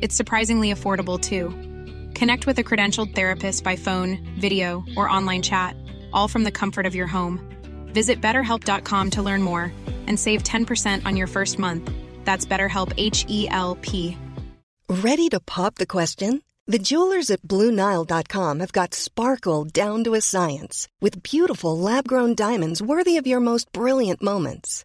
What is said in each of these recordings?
It's surprisingly affordable too. Connect with a credentialed therapist by phone, video, or online chat, all from the comfort of your home. Visit betterhelp.com to learn more and save 10% on your first month. That's BetterHelp H E L P. Ready to pop the question? The jewelers at BlueNile.com have got sparkle down to a science with beautiful lab grown diamonds worthy of your most brilliant moments.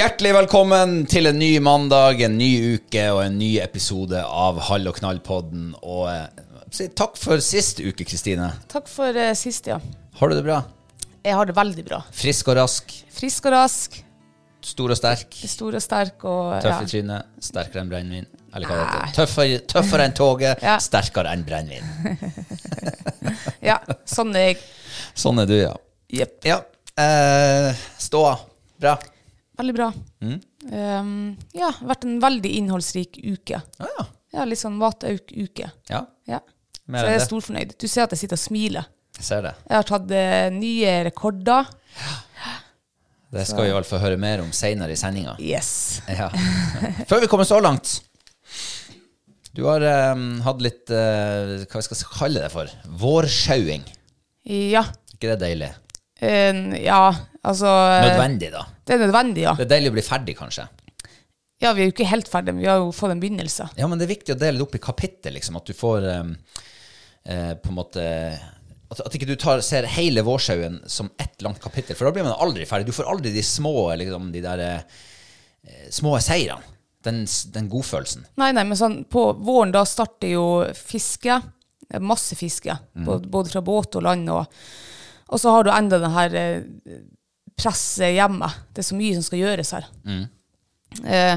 Hjertelig velkommen til en ny mandag, en ny uke og en ny episode av Hall og knall-podden. Og eh, takk for sist uke, Kristine. Takk for eh, sist, ja. Har du det bra? Jeg har det veldig bra. Frisk og rask, Frisk og rask, stor og sterk, stor og sterk og tøff ja. trynet, sterkere enn brennevin. Eller hva det. Tøffere, tøffere enn toget, Ja. sterkere enn brennevin. ja, sånn er jeg. Sånn er du, ja. Jepp. Ja. Eh, ståa. Bra. Veldig bra. Mm. Um, ja, vært en veldig innholdsrik uke. Ah, ja. Ja, litt sånn matauk-uke. ja. Ja. Mer Så jeg er storfornøyd. Du ser at jeg sitter og smiler. Jeg ser det. Jeg har tatt uh, nye rekorder. Det skal vi vel få høre mer om seinere i sendinga. Yes. Ja. Før vi kommer så langt Du har um, hatt litt uh, Hva vi skal kalle det for? Vårsjauing. Ja. ikke det deilig? Eh, ja, altså eh, Nødvendig, da. Det er nødvendig, ja. Det er deilig å bli ferdig, kanskje. Ja, vi er jo ikke helt ferdige, men vi har jo fått en begynnelse. Ja, men det er viktig å dele det opp i kapittel, liksom. At du får um, uh, på en måte at, at ikke du tar, ser hele vårsauen som ett langt kapittel, for da blir man aldri ferdig. Du får aldri de små, liksom, de der eh, små seirene. Den, den godfølelsen. Nei, nei, men sånn, på våren da starter jo fiske, masse fiske, både, både fra båt og land, og, og så har du enda den her eh, presset hjemme. Det er så mye som skal gjøres her. Eh,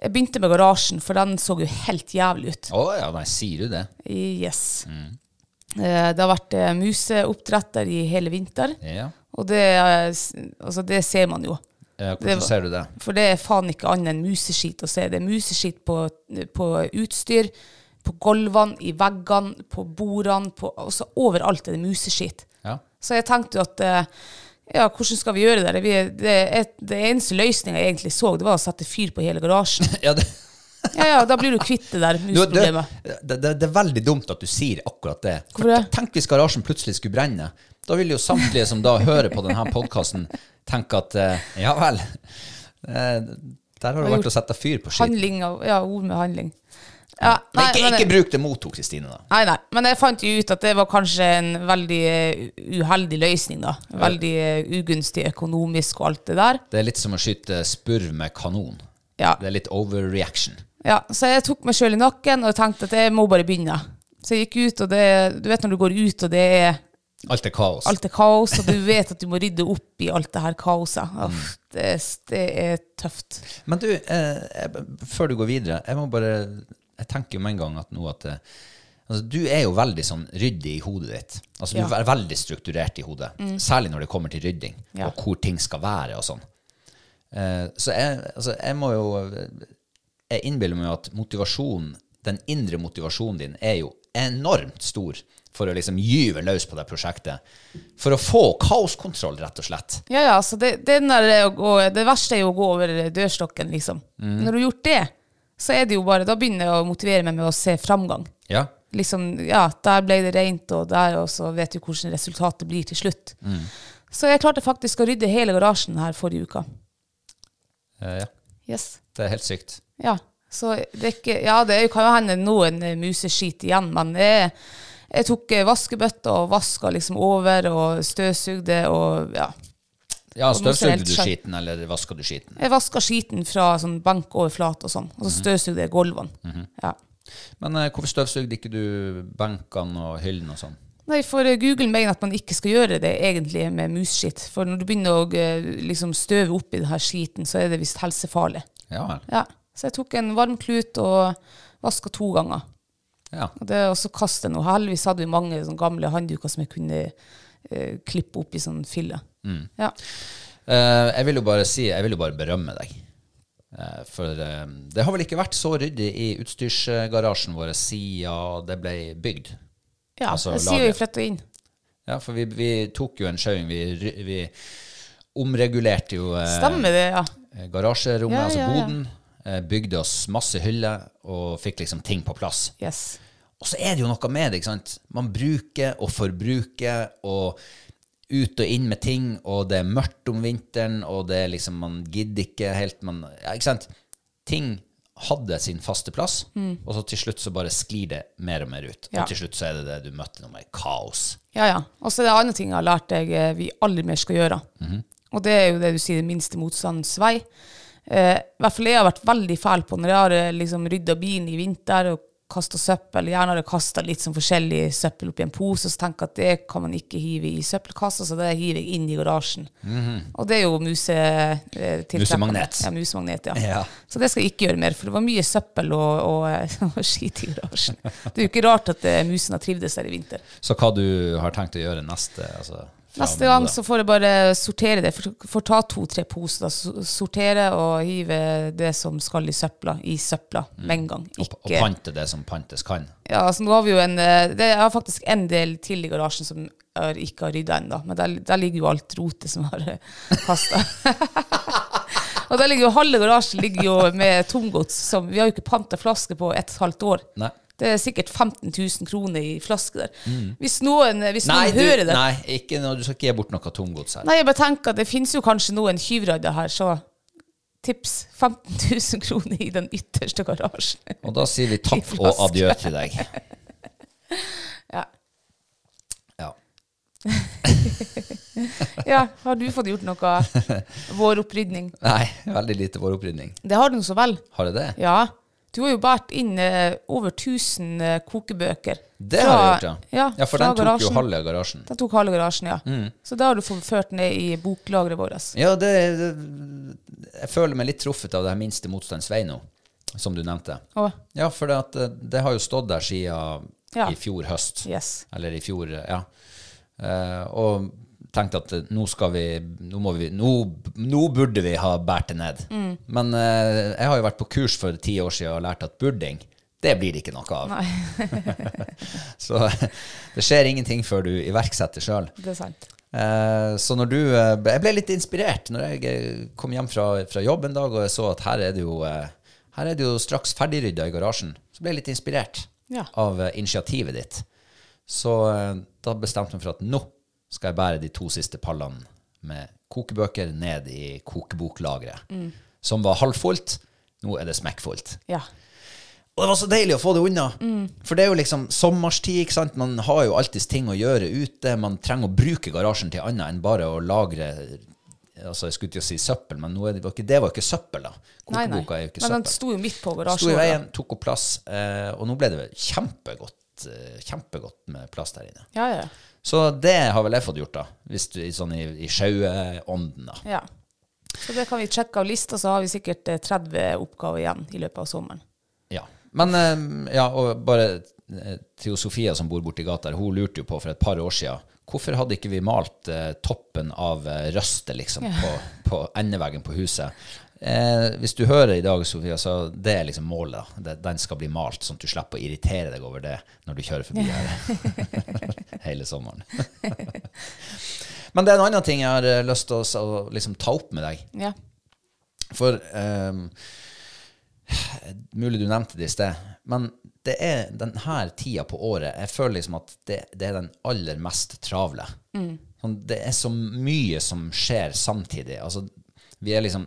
jeg begynte med garasjen, for den så jo helt jævlig ut. Å ja, nei, sier du det? Yes. Eh, det har vært eh, museoppdretter i hele vinter, Ja. og det, eh, altså, det ser man jo. ja hvordan ser du det? For det er faen ikke annet enn museskit å se. Det er museskit på, på utstyr, på gulvene, i veggene, på bordene, på, altså overalt er det museskit. Så jeg tenkte jo at eh, ja, hvordan skal vi gjøre det? Vi, det, et, det eneste løsninga jeg egentlig så, det var å sette fyr på hele garasjen. ja det, Ja, ja, Da blir du kvitt det der musproblemet. det, det, det er veldig dumt at du sier akkurat det. Hvorfor det? Tenk hvis garasjen plutselig skulle brenne. Da vil jo samtlige som da hører på denne podkasten, tenke at eh, ja vel, eh, der har du vært å satt fyr på skitt. Handling av, ja, ord med handling. Ja, Men ikke, men- ikke bruk det mot henne, Kristine. da. Nei, nei. Men jeg fant jo ut at det var kanskje en veldig eh, uheldig løsning, da. Veldig eh, ugunstig økonomisk og alt det der. Det er litt som å skyte spurv med kanon. Ja. Det er litt overreaction. Ja, så jeg tok meg sjøl i nakken og tenkte at jeg må bare begynne. Så jeg gikk ut, og det, du vet når du går ut og det er Alt er kaos. alt er kaos, og du vet at du må rydde opp i alt det her kaoset. Uff, det, det er tøft. Men du, eh, før du går videre, jeg må bare Jeg tenker med en gang at nå at eh, altså, Du er jo veldig sånn ryddig i hodet ditt. Altså Ja. Du er veldig strukturert i hodet. Særlig når det kommer til rydding, Ja. og hvor ting skal være og sånn. Eh, så jeg, altså, jeg må jo Jeg innbiller meg at motivasjonen, den indre motivasjonen din, er jo enormt stor for å liksom gyve løs på det prosjektet. For å få kaoskontroll, rett og slett. Ja, ja, altså det, det, gå, det verste er jo å gå over dørstokken, liksom. Når du har gjort det, så er det jo bare Da begynner jeg å motivere meg med å se framgang. Ja. Liksom, ja, der ble det rent, og der, og så vet du hvordan resultatet blir til slutt. Så jeg klarte faktisk å rydde hele garasjen her forrige uka. Eh, ja. Yes. Det er helt sykt. Ja, så det er ikke Ja, det kan jo hende noen eh, museskit igjen, men jeg, jeg tok eh, vaskebøtta og vaska liksom over og støvsugde og ja. Ja, Og Støvsugde du skitten, skiten, eller vaska du skiten? Jeg vaska skiten fra sånn benkoverflate og sånn, og så støvsugde jeg gulvene. Ja. Men eh, hvorfor støvsugde ikke du benkene og hyllene og sånn? Nei, for eh, Google mener at man ikke skal gjøre det egentlig med musskitt. For når du begynner å eh, liksom støve opp i denne skiten, så er det visst helsefarlig. Ja. Ja. Så jeg tok en varm klut og vaska to ganger. Ja. Og det er også kaste noe. Heldigvis hadde vi mange sånn, gamle håndduker som jeg kunne eh, klippe opp i sånn fille. Ja. Uh, jeg vil jo bare si, jeg vil jo bare berømme deg. Uh, for uh, det har vel ikke vært så ryddig i utstyrsgarasjen vår siden det ble bygd. ja Altså, det sier vi flytta inn. Ja, for vi, vi tok jo en sjauing. Vi, vi omregulerte jo Stemmer det, ja. garasjerommet, Ja, altså ja, boden. Bygde oss masse hyller og fikk liksom ting på plass. Yes. Og så er det jo noe med det, ikke sant. Man bruker og forbruker og ut og inn med ting, og det er mørkt om vinteren, og det er liksom, man gidder ikke helt, man, ja, ikke sant. Ting hadde sin faste plass, og så til slutt så bare sklir det mer og mer ut. Mm. Ja. Og til slutt så er det det du møtte noe med kaos. Ja, ja. Og så er det andre ting jeg har lært deg eh, vi aldri mer skal gjøre. Og det er jo det du sier, minste motstandens vei. Eh, I hvert fall jeg har vært veldig fæl på når jeg har eh, liksom rydda bilen i vinter og kasta søppel. Gjerne har jeg kasta litt sånn forskjellig søppel oppi en pose, og så tenker jeg at det kan man ikke hive i søppelkassa, så det hiver jeg inn i garasjen. Og det er jo muse... Eh. Musemagnet. Ja, musemagnet, ja. Ja. Så det skal jeg ikke gjøre mer, for det var mye søppel og, og, og skit i garasjen. Det er jo ikke rart at eh, musen har trivdes der i vinter. Så hva du har tenkt å gjøre neste? Altså, Neste gang så får jeg bare sortere det. Får ta to-tre poser. da. Sortere og hive det som skal i søpla, i søpla med en gang. og, og pante det som pantes kan. ja, altså nå har vi jo en, eh, det, er faktisk en del til i garasjen som jeg ikke har rydda ennå. Men der, der ligger jo alt rotet som har kasta. og der ligger jo halve garasjen ligger jo med tomgods. Som, vi har jo ikke panta flaske på et halvt år. Nei. Det er sikkert 15 000 kroner i flaske der. Hvis noen, hvis Nei, noen du, hører det nei ikke, du skal ikke gi bort noe tomgods her. Nei, jeg bare tenker at det finnes jo kanskje noen tyvradder her, så tips 15 000 kroner i den ytterste garasjen. Og da sier vi takk og adjø til deg. Ja. Ja. ja, har du fått gjort noe våropprydning? Nei, veldig lite våropprydning. Det har du nå så vel. Har det det? Ja. Du har jo båret inn eh, over 1000 eh, kokebøker. Det fra- har jeg gjort, ja. Ja, for den tok jo halve garasjen. Den tok halve garasjen, ja. Så da har du ført ned i boklageret vårt. Ja, det, det Jeg føler meg litt truffet av det her minste motstands vei nå, som du nevnte. Oh. Ja, for det, at det, det har jo stått der siden Ja. i fjor høst. yes. Eller i fjor, ja. Uh, og tenkte at eh, nå skal vi Nå, må vi, nå, nå burde vi ha båret det ned. Mm. Men eh, jeg har jo vært på kurs for ti år siden og lært at burding, det blir det ikke noe av. Så det skjer ingenting før du iverksetter sjøl. Det er sant. Eh, så når du eh, Jeg ble litt inspirert når jeg eh, kom hjem fra, fra jobb en dag og jeg så at her er det jo, her er det jo straks ferdigrydda i garasjen. Så ble jeg litt inspirert Ja. av initiativet ditt. Så da bestemte jeg meg for at nå skal jeg bære de to siste pallene med kokebøker ned i kokeboklageret. Som var halvfullt. Nå er det smekkfullt. Ja. Og det var så deilig å få det unna. For det er jo liksom sommerstid, ikke sant. Man har jo alltids ting å gjøre ute. Man trenger å bruke garasjen til annet enn bare å lagre Altså, jeg skulle ikke si søppel, men det, var ikke, det var ikke søppel, da. Kokeboka er jo ikke Men den søppel. sto jo midt på Sto i veien, tok opp plass, eh, og nå ble det kjempegodt, eh, kjempegodt med plass der inne. Ja, ja. Så det har vel jeg fått gjort, da. Hvis du, i sånn i, i sjaueånden, da. Ja. Så det kan vi sjekke av lista, så har vi sikkert eh, 30 oppgaver igjen i løpet av sommeren. Ja. Men eh, ja, og bare Theo Sofia som bor borti gata her, hun lurte jo på for et par år siden hvorfor hadde ikke vi malt eh, toppen av eh, røstet liksom, på, på endeveggen på huset? Eh, hvis du hører i dag, Sofia, så det er liksom målet. Det, den skal bli malt, sånn at du slipper å irritere deg over det når du kjører forbi her hele sommeren. Men det er en annen ting jeg har eh, lyst til å, å liksom, ta opp med deg. Ja. For ehm, Mulig du nevnte det i sted, men det er denne tida på året Jeg føler liksom at det, det er den aller mest travle. Sånn, det er så mye som skjer samtidig. Altså, vi er liksom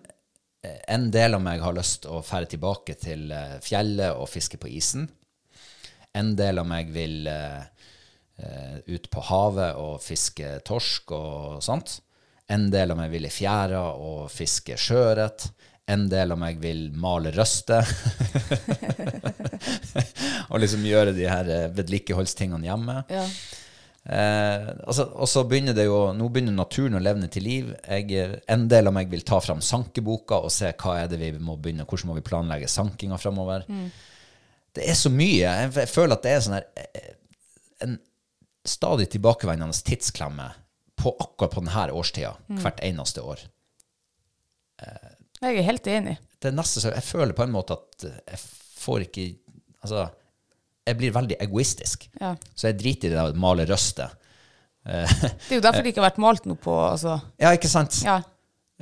En del av meg har lyst til å fære tilbake til eh, fjellet og fiske på isen. En del av meg vil eh, eh, ut på havet og fiske torsk og sånt. En del av meg vil i fjæra og fiske sjøørret. En del av meg vil male røste. og liksom gjøre de her eh, vedlikeholdstingene hjemme. Ja. Eh, altså, og så begynner det jo Nå begynner naturen å levne til liv. Jeg, eh, en del av meg vil ta fram sankeboka og se hva er det vi må begynne hvordan må vi planlegge sankinga framover. Det er så mye. Jeg, jeg føler at det er sånn her eh, en stadig tilbakevendende tidsklemme på akkurat på denne årstida hvert eneste år. Jeg er helt enig. Det nesten så Jeg føler på en måte at jeg får ikke Altså, jeg blir veldig egoistisk. Ja. Så jeg driter i det å male røstet. Eh, Det er jo derfor det ikke har vært malt noe på altså. ja, ikke sant? Ja.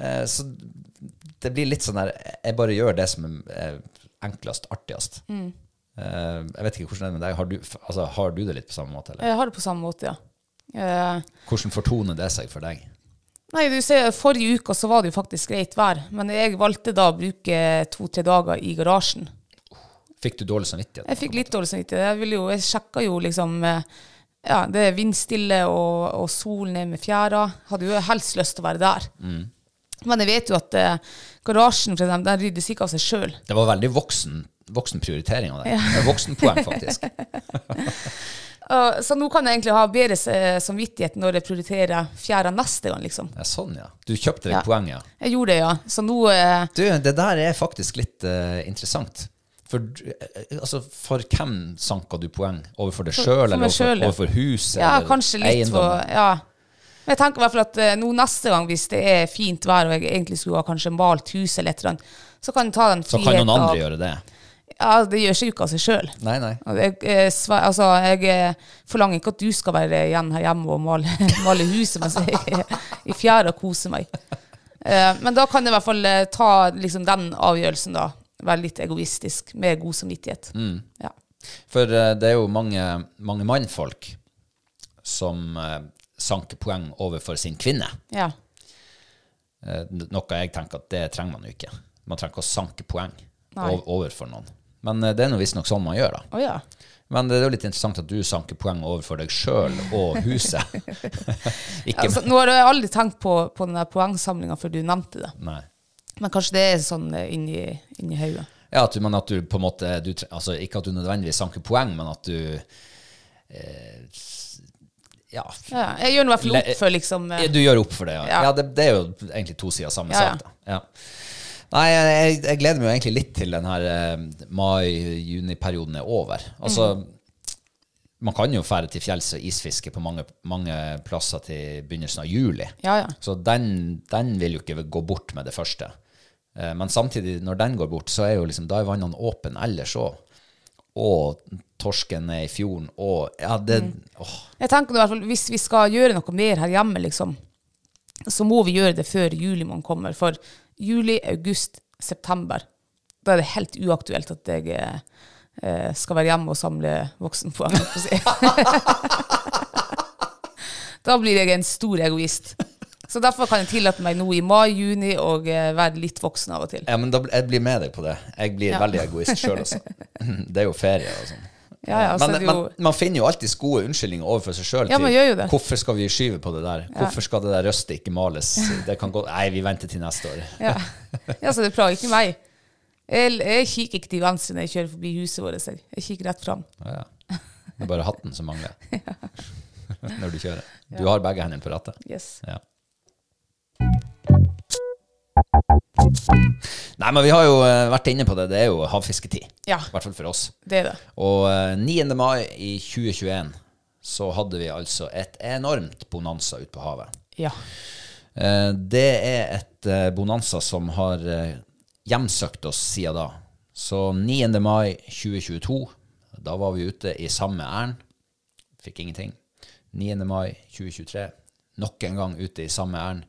Eh, Så det blir litt sånn der Jeg bare gjør det som er enklest, artigst. Mm. Eh, Jeg vet ikke hvordan det er med deg. Har du, altså, har du det litt på samme måte? Eller? Jeg har det på samme måte, ja. Hvordan fortoner det seg for deg? Nei, du ser, Forrige uke så var det jo faktisk greit vær, men jeg valgte da å bruke to-tre dager i garasjen. Fikk du dårlig samvittighet? Jeg fikk litt dårlig samvittighet. Jeg, jo, jeg sjekka jo liksom eh, Ja, det er vindstille og, og sol ned med fjæra. Hadde jo helst lyst til å være der. Men jeg vet jo at eh, garasjen for eksempel, den ryddes ikke av seg sjøl. Det var veldig voksen, voksen prioritering av. Det er Voksenpoeng, faktisk. så nå kan jeg egentlig ha bedre eh, samvittighet når jeg prioriterer fjæra neste gang, liksom. Ja, sånn, ja. Du kjøpte deg Ja. poeng, ja. Jeg gjorde det, ja. Så nå eh, Du, det der er faktisk litt eh, interessant. For, eh, altså, for hvem sanka du poeng? Overfor deg sjøl, eller overfor, selv, ja. overfor huset? Ja, eller kanskje litt for? Ja. Men jeg tenker i hvert fall at eh, nå neste gang, hvis det er fint vær, og jeg egentlig skulle ha kanskje malt hus eller et eller annet, så kan jeg ta den Så kan noen andre av gjøre det. Ja, det gjør seg jo ikke av seg sjøl. Jeg, eh, altså, jeg eh, forlanger ikke at du skal være igjen her hjemme og male, male huset mens jeg er i fjæra og koser meg. Men da kan jeg i hvert fall ta liksom, den avgjørelsen, da. Være litt egoistisk, med god samvittighet. Mm. Ja. For eh, det er jo mange, mange mannfolk som eh, sanker poeng overfor sin kvinne. ja. Eh, noe jeg tenker at det trenger man jo ikke. Man trenger ikke å sanke poeng Nei. ov- overfor noen. Men det er nå visstnok sånn man gjør, da. Å ja. Men det er jo litt interessant at du sanker poeng overfor deg sjøl og huset. Altså, nå har jeg aldri tenkt på, på den der poengsamlinga før du nevnte det. Nei. Men kanskje det er sånn eh, inni, inni hodet. Ja, at du, men at du på en måte du, altså Ikke at du nødvendigvis sanker poeng, men at du eh, Ja. Ja, jeg gjør i hvert fall opp for liksom eh, Du gjør opp for det, ja. ja. Ja. det, det er jo egentlig to sider av samme sak. Nei, jeg, jeg gleder meg jo egentlig litt til den her eh, mai-juni-perioden er over. Altså, Mm. man kan jo fære til fjells og isfiske på mange, mange plasser til begynnelsen av juli. Ja, ja. Så den, den vil jo ikke gå bort med det første. Eh, Men samtidig, når den går bort, så er jo liksom, da er vannene åpne ellers òg. Og torsken er i fjorden, og ja, det Mm. åh, Jeg tenker i hvert fall, Hvis vi skal gjøre noe mer her hjemme, liksom, så må vi gjøre det før juli man kommer. For juli, august, september, da er det helt uaktuelt at jeg eh, skal være hjemme og samle voksenpoeng. da blir jeg en stor egoist. Så derfor kan jeg tillate meg nå i mai, juni og eh, være litt voksen av og til. Ja, men da, jeg blir med deg på det. Jeg blir Ja. veldig egoist sjøl også. Det er jo ferie og sånn. Ja, ja, men, jo, men man finner jo alltids gode unnskyldninger overfor seg sjøl. Ja. Hvorfor skal vi skyve på det der? Hvorfor skal det der røstet ikke males? Det kan gå Nei, vi venter til neste år. ja. ja, så det plager ikke meg. Jeg, jeg kikker ikke til venstre når jeg kjører forbi huset vårt. Jeg, jeg kikker rett fram. Ja, ja. Det er bare hatten som mangler når du kjører. Du har begge hendene på rattet. Yes. Ja. Nei, men vi har jo eh, vært inne på det. Det er jo havfisketid. Ja. I hvert fall for oss. Det er det. Og eh, 9. mai i 2021 så hadde vi altså et enormt bonanza ute på havet. Ja. Eh, Det er et eh, bonanza som har eh, hjemsøkt oss siden da. Så 9. mai 2022, da var vi ute i samme ærend. Fikk ingenting. 9. mai 2023, nok en gang ute i samme ærend.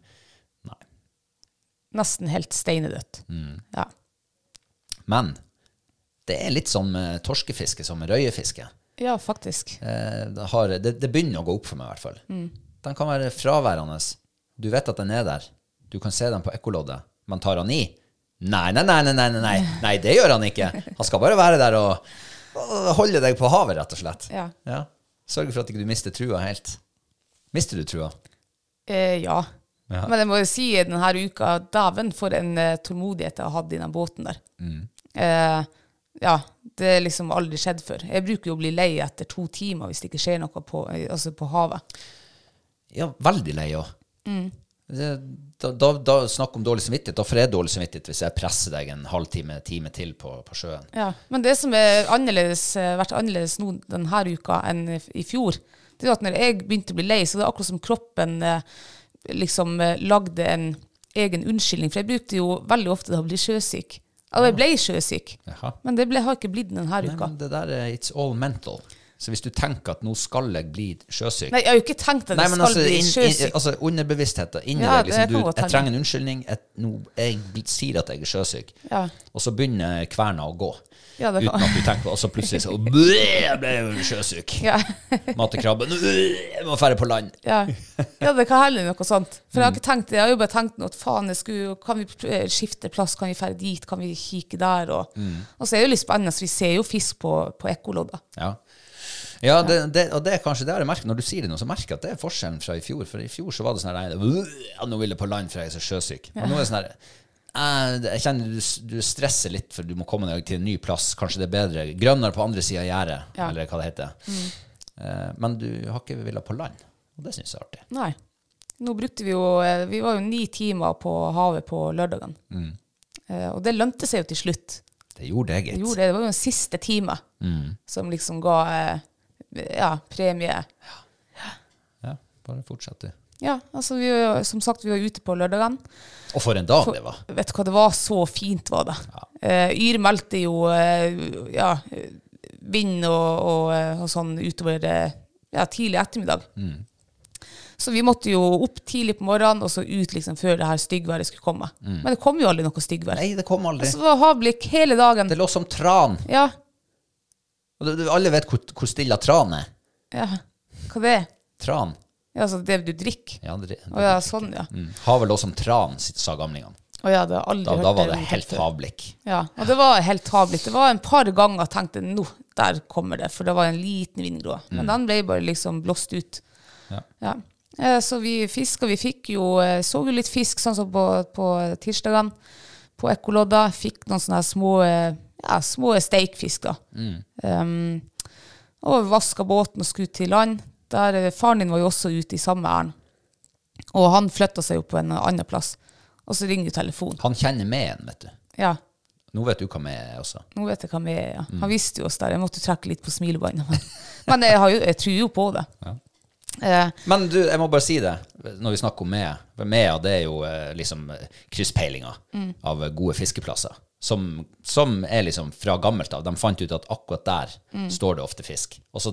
Nesten helt steinedødt. Mm. Ja. Men det er litt som uh, torskefiske som røyefiske. ja, faktisk. Eh, det, har, det, det begynner å gå opp for meg, i hvert fall. Den kan være fraværende. Du vet at den er der. Du kan se den på ekkoloddet. Men tar han i? Nei, nei, nei, nei, nei, nei, nei. det gjør han ikke. Han skal bare være der og, og holde deg på havet, rett og slett. Ja. Sørge for at ikke du mister trua helt. Mister du trua? Eh, ja. Ja. Men jeg må jo si denne uka, dæven for en uh, tålmodighet jeg har hatt i den båten der. Mm. Uh, ja, det er liksom aldri skjedd før. Jeg bruker jo å bli lei etter to timer hvis det ikke skjer noe på, eh, altså på havet. Ja, veldig lei òg. Mm. Da, da, da snakk om dårlig samvittighet. Da får jeg dårlig samvittighet hvis jeg presser deg en halvtime, time til på, på sjøen. Ja, Men det som har vært annerledes nå denne uka enn i i fjor, det er at når jeg begynte å bli lei, så det er akkurat som kroppen eh, liksom eh, lagde en egen unnskyldning. For jeg brukte jo veldig ofte det å bli sjøsyk. Altså, jeg ble sjøsyk, Jaha. men det ble, har ikke blitt denne Nei, uka. men det der er it's all mental. Så hvis du tenker at nå skal jeg bli sjøsyk Nei, jeg har jo ikke tenkt at Nei, jeg skal altså, bli inn, inn, sjøsyk. altså underbevisstheten inni Ja, deg. Liksom, du, jeg trenger en unnskyldning. Jeg, nå, jeg sier at jeg er sjøsyk. Ja. Og så begynner kverna å gå. Ja, uten at du tenker på Og så plutselig så «Bæ, Jeg ble sjøsyk. Ja. Mat til krabben. Jeg må dra på land. Ja. ja, det kan heller noe sånt. For jeg har ikke tenkt det. Jeg har jo bare tenkt noe at faen, jeg skulle, kan vi skifte plass, kan vi dra dit, kan vi kikke der? Og, Mm. og så er det jo litt spennende, så vi ser jo fisk på, på ekkolodder. Ja, ja det, det, og det er kanskje det jeg merket Når du sier det nå, så merker jeg at det er forskjellen fra i fjor. For i fjor så var det sånn her «Bæ, ja, Nå vil jeg på land, for jeg er så sjøsyk. Og nå er det sånn her «Eh, Jeg kjenner du, du stresser litt, for du må komme deg til en ny plass. Kanskje det er bedre grønnere på andre sida av gjerdet, Ja. eller hva det heter. Mm. men du har ikke villet på land. Og det syns jeg er artig. Nei. Nå brukte vi jo eh, Vi var jo ni timer på havet på lørdagen. Mm. Eh, og det lønte seg jo til slutt. Det gjorde Det, gitt. Det, det. det var jo den siste time Mm. som liksom ga eh, ja, premie. Ja, bare fortsett, du. Ja, altså vi, som sagt, vi var ute på lørdagene. Og for en dag det var. Vet du hva, det var så fint, var det. Eh, Yr meldte jo eh, ja, vind og, og, eh, og sånn utover ja, tidlig ettermiddag. Så vi måtte jo opp tidlig på morgenen og så ut liksom før det her styggværet skulle komme. Men det kom jo aldri noe styggvær. Nei, det kom aldri. Så det var havblikk hele dagen. Det lå som tran. Ja, Og du, alle vet hvor, hvor stilla tran er. ja. Hva det er? Tran. Ja, altså det du drikker. Ja, det, det, Å ja, sånn, ja. Mm. Havet lå som tran, sa gamlingene. Å ja, det har aldri Da, hørt da var det det helt havblikk. Ja, og det var helt havblikk. Det var en par ganger jeg tenkte nå, der kommer det, for det var en liten vindgrå. Men den ble bare liksom blåst ut. Ja. Ja. Eh, Så vi fiska, vi fikk jo, eh, så jo litt fisk sånn som på, på tirsdagene på ekkolodda. Fikk noen sånne små, eh, ja, små steikfisk da. Um, og vaska båten og skutt til land. Der, eh, faren din var jo også ute i samme ærend. Og han flytta seg jo på en annen plass. Og så ringer jo telefonen. Han kjenner med en, vet du. Ja, Nå vet du hva vi er også. nå vet jeg hva vi er. Ja. Han visste jo oss der. Jeg måtte trekke litt på smilebåndet. Men, men jeg, har jo, jeg tror jo på det. Eh, Men du, jeg må bare si det, når vi snakker om Mea. For Mea det er jo eh, liksom krysspeilinger mm. av eh, gode fiskeplasser. Som, som er liksom fra gammelt av. De fant ut at akkurat der står det ofte fisk. Og så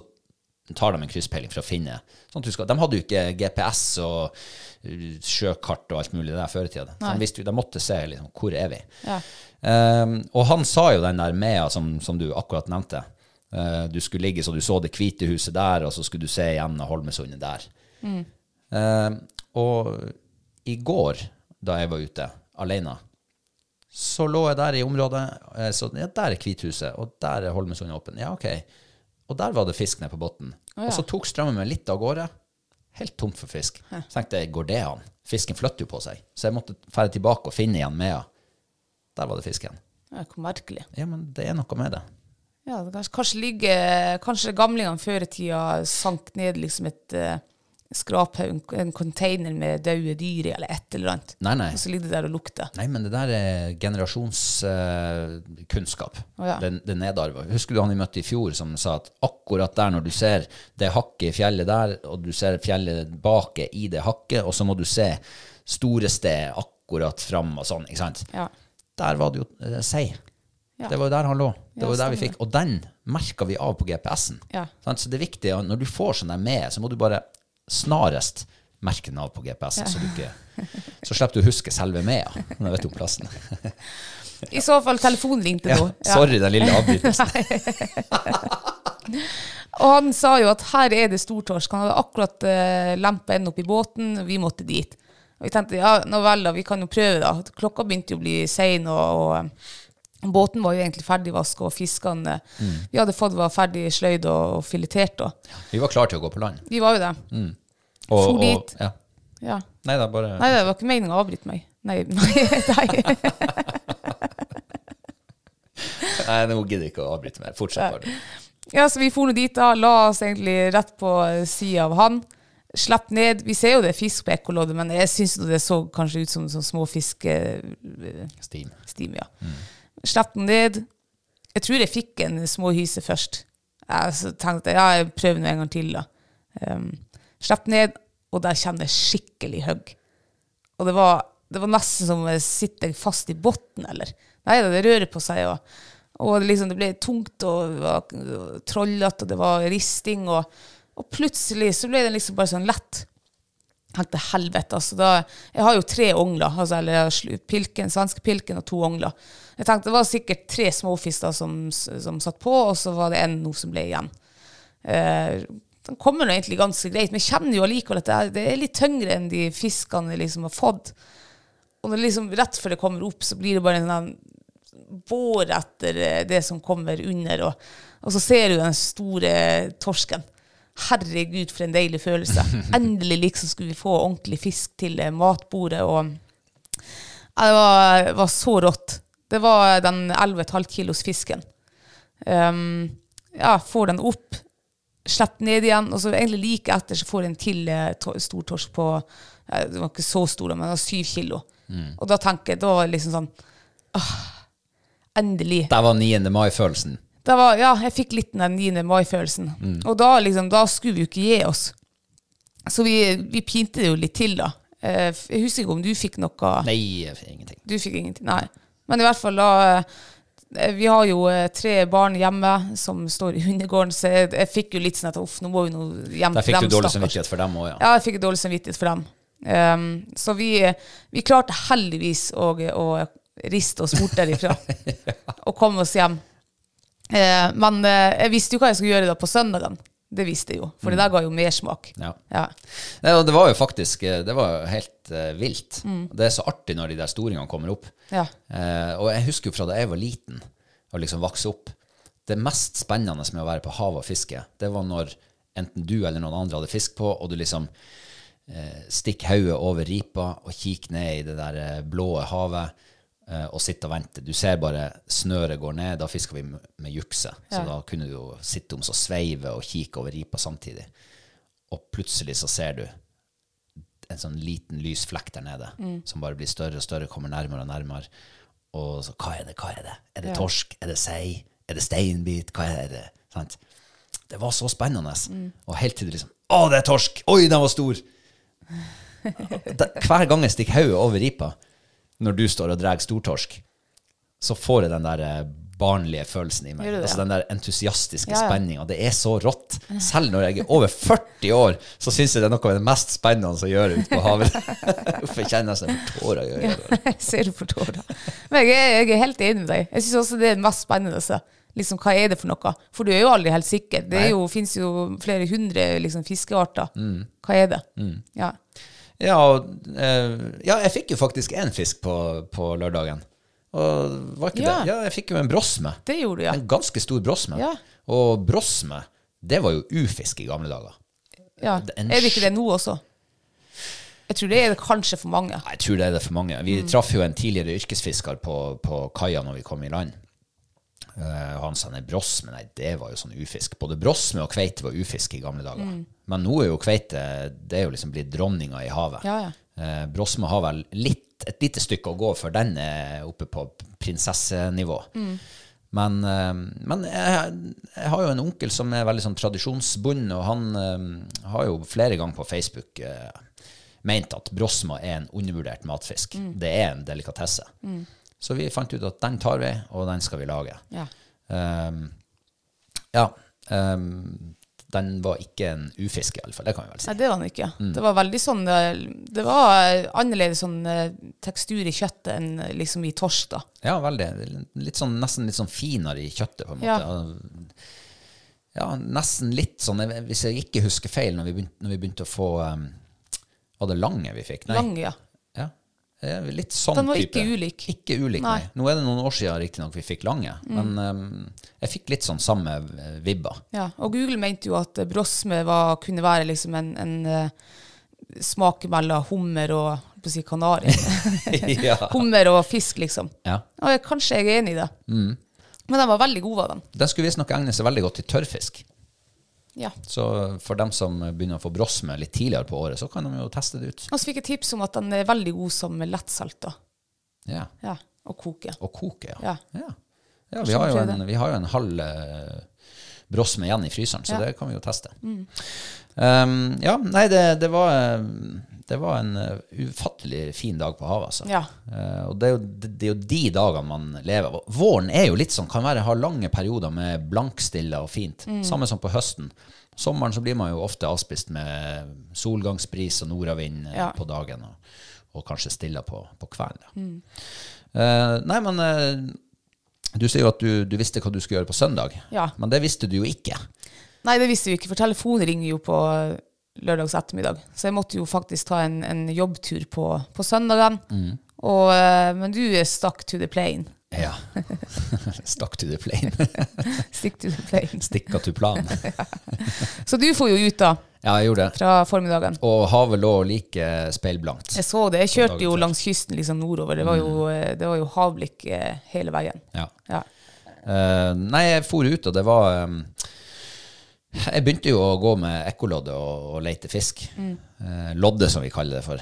tar de en krysspeiling for å finne sånn at du skal, De hadde jo ikke GPS og uh, sjøkart og alt mulig der før i tida. De de måtte se liksom, hvor er vi. Ja. Um, og han sa jo den der Mea som, som du akkurat nevnte. Uh, du skulle ligge så du så det hvite huset der, og så skulle du se igjen Holmesundet der. Um, og i går, da jeg var ute alene, så lå jeg der i området. eh, Så ja, der er Kvithuset, og der er Holmesund åpen. Ja, ok. Og der var det fisk nede på bunnen. Og så tok strømmen meg litt av gårde. Helt tomt for fisk. Så tenkte jeg, går det an? Fisken flytter jo på seg. Så jeg måtte fære tilbake og finne igjen Mea. Der var det fisk igjen. ja, hvor merkelig. Ja, men det er noe med det. Ja, det kanskje, kanskje, ligger, kanskje gamlingene før i tida sank ned liksom et, eh, skraphaug, en- en container med døde dyr i, eller et eller annet. Nei, nei. Og så ligger det der og lukter. Nei, men det der er generasjonskunnskap. Å, ja. det, er nedarva. Husker du han vi møtte i fjor som sa at akkurat der når du ser det hakket i fjellet der, og du ser fjellet bak i det hakket, og så må du se store sted akkurat fram og sånn, ikke sant? Ja. Der var det jo uh, sei. Ja. Det var jo der han lå. Det var jo der vi fikk. Og den merka vi av på GPS-en. Ja. Så det er viktig, når du får sånn der med, så må du bare snarest merke den av på GPS-en, så, så slipper du å huske selve med, når du vet om plassen. I så fall telefonen ringte nå. Ja. sorry, den lille avbrytelsen. Og han sa jo at her er det stortorsk. Han hadde akkurat uh, lempa en opp i båten, og vi måtte dit. Og vi tenkte ja, nå vel da, vi kan jo prøve da. Klokka begynte jo å bli sein, og, og eh, båten var jo egentlig ferdig vaska, og fiskene mm. vi hadde fått var ferdig sløyd og, filetert. Og. Vi var klare til å gå på land. Vi var jo det. Og, For og, dit. ja. Ja. Nei da, bare Nei, det var ikke meningen å avbryte meg. Nei, nei, nei. Nei, nå gidder jeg ikke å avbryte mer. Fortsett bare. Ja, så vi for nå dit da, la oss egentlig rett på sida av han. Slipp ned. Vi ser jo det er fisk på ekkoloddet, men jeg syns det så kanskje ut som, som små fiskestim. Steam. Ja. Slapp den ned. Jeg tror jeg fikk en småhyse først. Jeg tenkte ja, jeg prøver nå en gang til. da. Um, slapp den ned, og der kjenner jeg skikkelig hugg. Og det var, det var nesten som jeg sitter fast i bunnen, eller. Nei da, det rører på seg. Og, og liksom, det ble tungt og, og trollete, og det var risting. Og, og plutselig så ble det liksom bare sånn lett. Jeg tenkte helvete, altså. Da, jeg har jo tre ongler, altså, eller pilken, svenske pilken og to ongler. Jeg tenkte Det var sikkert tre småfister som, som satt på, og så var det en nå som ble igjen. Eh, den kommer nå egentlig ganske greit, men jeg kjenner jo allikevel at det er, det er litt tyngre enn de fiskene jeg liksom har fått. Og liksom, rett før det kommer opp, så blir det bare en sånn bår etter eh, det som kommer under, og, og så ser du den store torsken. Herregud, for en deilig følelse. Endelig liksom skulle vi få ordentlig fisk til eh, matbordet. og ja, Det var, var så rått. Det var den 11,5 kilos fisken. Um, ja, får den opp, slipper ned igjen, og så egentlig like etter så får jeg en til eh, to stor torsk på eh, Det var ikke så stor, men det var syv kilo. Og da tenker jeg, da var det liksom sånn åh, Endelig. Der var 9. mai-følelsen. Var, ja, jeg fikk litt den 9. mai-følelsen. Og da, liksom, da skulle vi jo ikke gi oss. Så vi, vi pinte det jo litt til, da. Eh, Jeg husker ikke om du fikk noe Nei, ingenting. Du fikk ingenting? Nei. Men i hvert fall da eh, Vi har jo eh, tre barn hjemme som står i hundegården, så jeg, jeg fikk jo litt sånn at uff, nå må vi nå hjem Der til fikk dem. du dårlig samvittighet for dem òg, ja. Ja, jeg fikk dårlig samvittighet for dem. Um, så vi, vi klarte heldigvis å, å riste oss bort derifra og komme oss hjem. Eh, men eh, jeg visste jo hva jeg skulle gjøre da på søndagen. Det visste jeg jo, for det der ga jo mersmak. Ja. Ja. Nei, og det var jo faktisk eh, Det var jo helt eh, vilt. Mm. Det er så artig når de der storingene kommer opp. Ja. Eh, og jeg husker jo fra da jeg var liten og liksom vokste opp Det mest spennende med å være på havet og fiske, det var når enten du eller noen andre hadde fisk på, og du liksom eh, stikker hodet over ripa og kikker ned i det der eh, blå havet og sitte og vente. Du ser bare snøret går ned. Da fisker vi med, jukse. Så Ja. da kunne du jo sitte om så sveive og kikke over ripa samtidig. Og plutselig så ser du en sånn liten lys flekk der nede, som bare blir større og større, kommer nærmere og nærmere. Og så, hva er det, hva er det? Er det Ja. torsk? Er det sei? Er det steinbit? Hva er det? Sant? Det var så spennende. Og helt til det liksom, å, det er torsk! Oi, den var stor! Hver gang jeg stikker hodet over ripa, når du står og drar stortorsk, så får jeg den der eh, barnlige følelsen i meg. Det? Altså den der entusiastiske Ja, ja. spenninga. Det er så rått. Selv når jeg er over 40 år, så syns jeg det er noe av det mest spennende å gjøre ute på havet. Uff, jeg kjenner nesten jeg får tårer i øynene. Jeg ser du for tårer. Men jeg, er- jeg er helt enig med deg. Jeg syns også det er det mest spennende. så. Liksom, hva er det for noe? For du er jo aldri helt sikker. Det jo, finnes jo flere hundre liksom, fiskearter. Mm. Hva er det? Ja. Ja, eh, ja, jeg fikk jo faktisk én fisk på, på lørdagen. Og var ikke Ja. det? Ja, jeg fikk jo en brosme. Det gjorde du, ja. En ganske stor brosme. Ja. Og brosme, det var jo ufisk i gamle dager. ja. en Er det ikke det nå også? Jeg tror det er det kanskje for mange. Jeg tror det er det for mange. Vi Mm. traff jo en tidligere yrkesfisker på, på kaia når vi kom i land. Eh, og han sa nei, brosme, nei, det var jo sånn ufisk. Både brosme og kveite var ufisk i gamle dager. Men nå er jo kveite det er jo liksom blitt dronninga i havet. Ja, ja. Uh, brosme har vel litt, et lite stykke å gå før den er oppe på prinsessenivå. Men, uh, men jeg, jeg har jo en onkel som er veldig sånn tradisjonsbundet, og han eh, har jo flere ganger på Facebook eh, ment at brosma er en undervurdert matfisk. Det er en delikatesse. Så vi fant ut at den tar vi, og den skal vi lage. Ja. Um, ja. um, den var ikke en ufisk, i alle fall. Det kan vi vel si. Nei, det var den ikke. Mm. Det var veldig sånn eh, Det var annerledes sånn eh, tekstur i kjøttet enn eh, liksom i torsk, da. Ja, veldig. Litt sånn, nesten litt sånn finere i kjøttet, på en måte. Ja, nesten litt sånn, hvis jeg ikke husker feil, når vi begynte, når vi begynte å få um, Var det lange vi fikk? Nei. Lange, ja. Eh, Litt sånn type. Den var type. ikke ulik. Ikke ulik, nei. Nei. Mm. Nå er det noen år siden riktignok vi fikk lange, men um, jeg fikk litt sånn samme eh, vibba. ja. Og Google mente jo at brosme var, kunne være liksom en, en uh, smak mellom hummer og si kanari. ja. hummer og fisk, liksom. ja. Og jeg, kanskje jeg er enig i det. Mm. Men den var veldig god, var den. Den skulle visstnok egne seg veldig godt til tørrfisk. Ja. Så for dem som begynner å få brosme litt tidligere på året, så kan de jo teste det ut. Og så fikk jeg tips om at den er veldig god som lettsalt. Ja. Ja. Og koke. Og koke, ja. Ja. ja. vi, har jo en, vi har jo en halv eh, brosme igjen i fryseren, så. Mm. det kan vi jo teste. Um, ja, nei, det, det, var, eh, det var en eh, ufattelig fin dag på havet, altså. Ja. Uh, og det er, jo, det, det er jo de dagene man lever. Våren er jo litt sånn, kan være ha lange perioder med blankstille og fint. Mm. Samme som på høsten. Sommeren så blir man jo ofte avspist med solgangsbris og nordavind eh, Ja. på dagen, og, og kanskje stille på, på kvelden. Mm. Uh, nei, men du sier jo at du, du visste hva du skulle gjøre på søndag. Ja. Men det visste du jo ikke. Nei, det visste vi ikke, for telefonen ringer jo på lørdags ettermiddag. Så jeg måtte jo faktisk ta en, en jobbtur på, på søndagen. Mm. Og, eh, men du stuck to the plane. Ja. Stakk to the plane. Stick to the plane. Stikka to plan. Så du får jo ut da, Ja, jeg gjorde det. fra formiddagen. Og havet lå like speilblankt. Jeg så det. Jeg kjørte jo langs kysten liksom nordover. Det var jo, eh, det var jo havblikk eh, hele veien. Ja. Ja. Uh, nei, jeg for ut, og det var um, Jeg begynte jo å gå med ekkolodde og, og lete fisk. Eh, lodde, som vi kaller det for.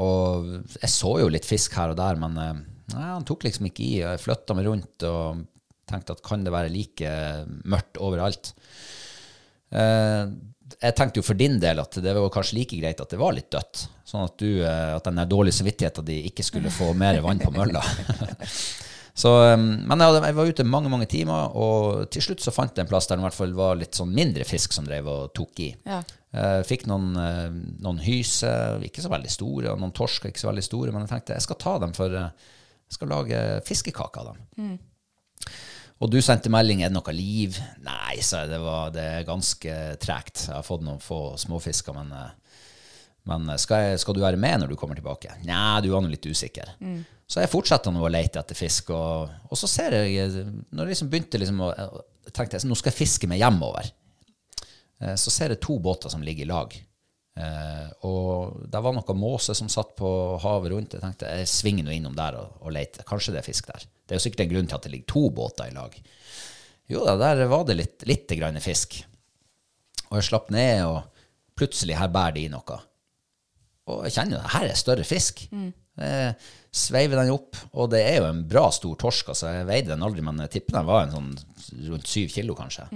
Og jeg så jo litt fisk her og der, men eh, han tok liksom ikke i. Jeg flytta meg rundt og tenkte at kan det være like mørkt overalt? Eh, jeg tenkte jo for din del at det var kanskje like greit at det var litt dødt. Sånn at, du, eh, at den dårlige samvittigheten din ikke skulle få mer vann på mølla. så, eh, men jeg, var ute mange mange timer, og til slutt så fant jeg en plass der det i hvert fall var litt sånn mindre fisk som drev og tok i. Ja. Eh, fikk noen, eh, noen hyse, ikke så veldig store, og noen torsker, ikke så veldig store, men jeg tenkte jeg skal ta dem for eh, jeg skal lage fiskekaker av dem. Og du sendte melding, er det noe liv? Nei, sa jeg, det, var, det er ganske tregt. Jeg har fått noen få småfisker, men, men skal, jeg, skal du være med når du kommer tilbake? Nei, du var nå litt usikker. Så jeg fortsetter nå å lete etter fisk, og, og så ser jeg, når jeg liksom begynte liksom å, tenkte jeg, nå skal jeg fiske meg hjemover, Eh, så ser jeg to båter som ligger i lag. Eh, og det var noe måse som satt på havet rundt. Jeg tenkte jeg svinger nå innom der og, og leter. Kanskje det er fisk der. Det er jo sikkert en grunn til at det ligger to båter i lag. Jo da, der var det litt, litt grann fisk. Og jeg slapp ned, og plutselig her bærer de i noe. Og jeg kjenner jo det her er større fisk. Jeg sveiver den opp, og det er jo en bra stor torsk. Altså, jeg veide den aldri, men jeg tipper den var en sånn rundt syv kilo, kanskje.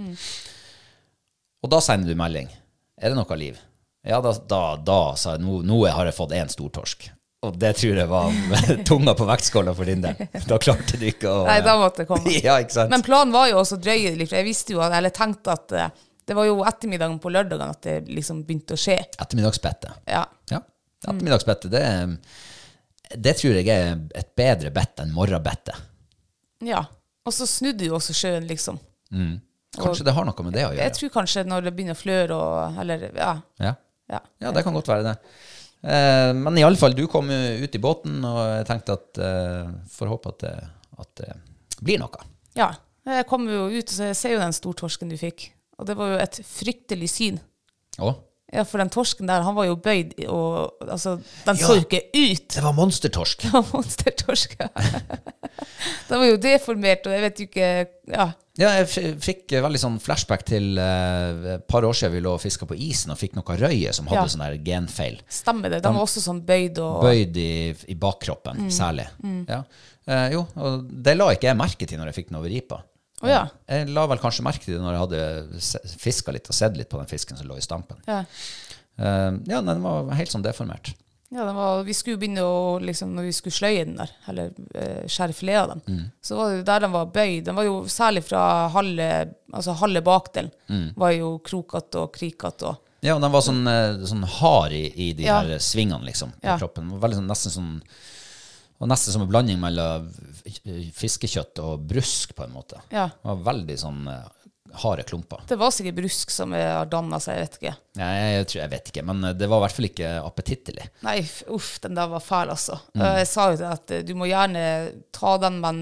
Og da sender du melding. Er det noe liv? Ja, da, da, da sa jeg nå, nå har jeg fått én stortorsk. Og det tror jeg var tunga på vektskåla for din del. Da klarte du ikke å Nei, da måtte det komme. Ja, ikke sant? Men planen var jo også å drøye det litt, for jeg visste jo, eller tenkte at eh, det var jo ettermiddagen på lørdagen at det liksom begynte å skje. Ettermiddagsbettet. Ja. Ja. Ettermiddagsbettet, det, det tror jeg er et bedre bett enn morgenbettet. ja. Og så snudde jo også sjøen, liksom. Kanskje det har noe med det å gjøre? Jeg tror kanskje når det begynner å fløre og Eller, ja. Ja. ja. ja, det kan godt være det. Eh, men i alle fall, du kom jo ut i båten, og jeg tenkte at eh, får håpe at det, at det blir noe. Ja. Jeg kom jo ut, og så jeg ser jo den stortorsken du fikk. Og det var jo et fryktelig syn. Å, Ja, for den torsken der, han var jo bøyd, og altså, den Ja. så jo ikke ut. det var monstertorsk. Det var monstertorsk. ja. Den var jo deformert, og jeg vet jo ikke Ja. Ja, jeg fikk eh, veldig sånn flashback til et et par år siden vi lå og fiska på isen og fikk noe røye som hadde Ja. sånn der genfeil. Stemmer det. Den var også sånn bøyd og Bøyd i, i bakkroppen, Mm. særlig. Ja. Uh, jo, og det la ikke jeg merke til når jeg fikk den over ripa. Å ja. Jeg la vel kanskje merke til det når jeg hadde fiska litt og sett litt på den fisken som lå i stampen. Ja. uh, ja, den var helt sånn deformert. Ja, den var, vi skulle begynne å, liksom, når vi skulle sløye den der, eller eh, skjære filet av den, Mm. så var det der den var bøyd. Den var jo særlig fra halve, altså halve bakdelen, Mm. var jo krokete og krikete og Ja, og den var sånn, eh, sånn hard i, i de Ja. her svingene, liksom, på Ja. kroppen. Var Veldig sånn, nesten sånn og nesten som en blanding mellom fiskekjøtt og brusk, på en måte. Ja. Det var veldig sånn eh, harde klumper. Det var sikkert brusk som har danna seg, jeg vet ikke. Nei, jeg, tror, jeg vet ikke, men eh, det var i hvert fall ikke appetittlig. Nei, uff, den der var fæl, altså. Mm. Jeg sa jo det at eh, du må gjerne ta den, men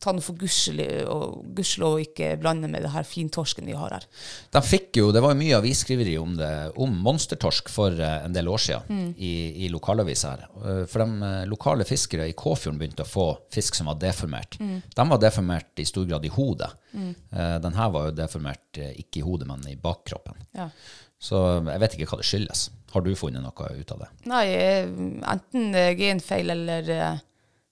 ta den for gudskjelov og, og ikke blande med det her fintorsken vi har her. De fikk jo, Det var jo mye avisskriveri om det, om monstertorsk for eh, en del år siden Mm. i, i lokalavisa her. Eh, For de eh, lokale fiskere i Kåfjorden begynte å få fisk som var deformert. Mm. De var deformert i stor grad i hodet. Mm. Den her var jo deformert ikke i hodet, men i bakkroppen. Ja. Så jeg vet ikke hva det skyldes. Har du funnet noe ut av det? Nei, enten genfeil eller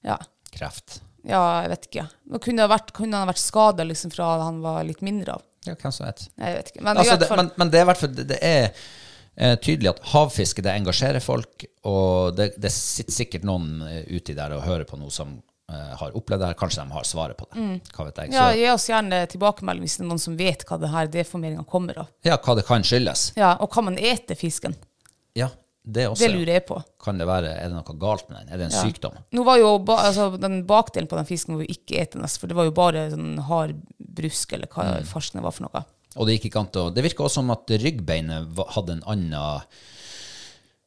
ja. Kreft? Ja, jeg vet ikke. Nå kunne, vært, kunne han vært skada liksom, fra han var litt mindre av. Ja, hvem som vet. Jeg vet ikke. Men Altså, det, men, men det er i hvert fall det, det er eh, tydelig at havfiske det engasjerer folk, og det, det sitter sikkert noen eh, uti der og hører på noe som eh, har opplevd det her. Kanskje de har svaret på det. Hva vet jeg. Så, ja, gi oss gjerne tilbakemelding hvis det er noen som vet hva det her deformeringa kommer av. ja, hva det kan skyldes. Ja, Og hva man eter fisken? Ja, det også. Det lurer jeg på. Kan det være, Er det noe galt med den? Er det en Ja. sykdom? Nå var jo ba, altså, Den bakdelen på den fisken var jo ikke etende, for det var jo bare sånn hard brusk, eller hva Mm. farsken var for noe. Og det gikk ikke an til å Det virka også som at ryggbeinet hadde en annen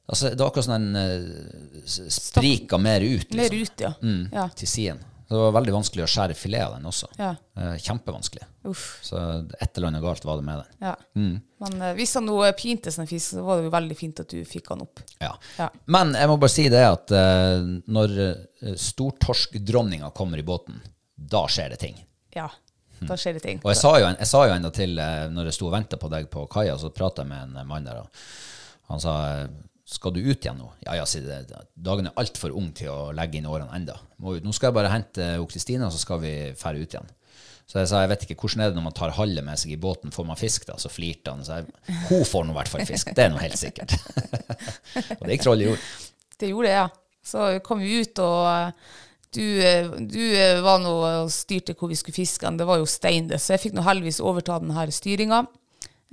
Altså, det var akkurat som den eh, sprika mer ut. Mer Liksom, ut, ja. mm, ja. til siden. Så det var veldig vanskelig å skjære filet av den også. Ja. Eh, kjempevanskelig. Uff. Så et eller annet galt var det med den. Ja. Mm. Men eh, hvis han nå eh, pinte sånn fisk, så var det jo veldig fint at du fikk han opp. Ja. Ja. Men jeg må bare si det at eh, når uh, stortorskdronninga kommer i båten, da skjer det ting. Ja, da skjer det ting. Og jeg sa jo, en- jeg sa jo enda til når jeg sto og venta på deg på kaia, så prata jeg med en mann der, og han sa skal du ut igjen nå? Ja, ja, sier det. Dagen er altfor ung til å legge inn årene enda. Nå skal jeg bare hente hun Kristine, og så skal vi fære ut igjen. Så jeg sa jeg vet ikke hvordan er det når man tar halve med seg i båten, får man fisk da? Så flirte han. Så jeg, hun får nå i hvert fall fisk. Det er nå helt sikkert. og det gikk troll i jord. Det gjorde jeg, ja. Så kom vi ut, og eh, du, eh, du eh, var nå og styrte hvor vi skulle fiske. Det var jo stein, det. så jeg fikk nå heldigvis overta den her styringa.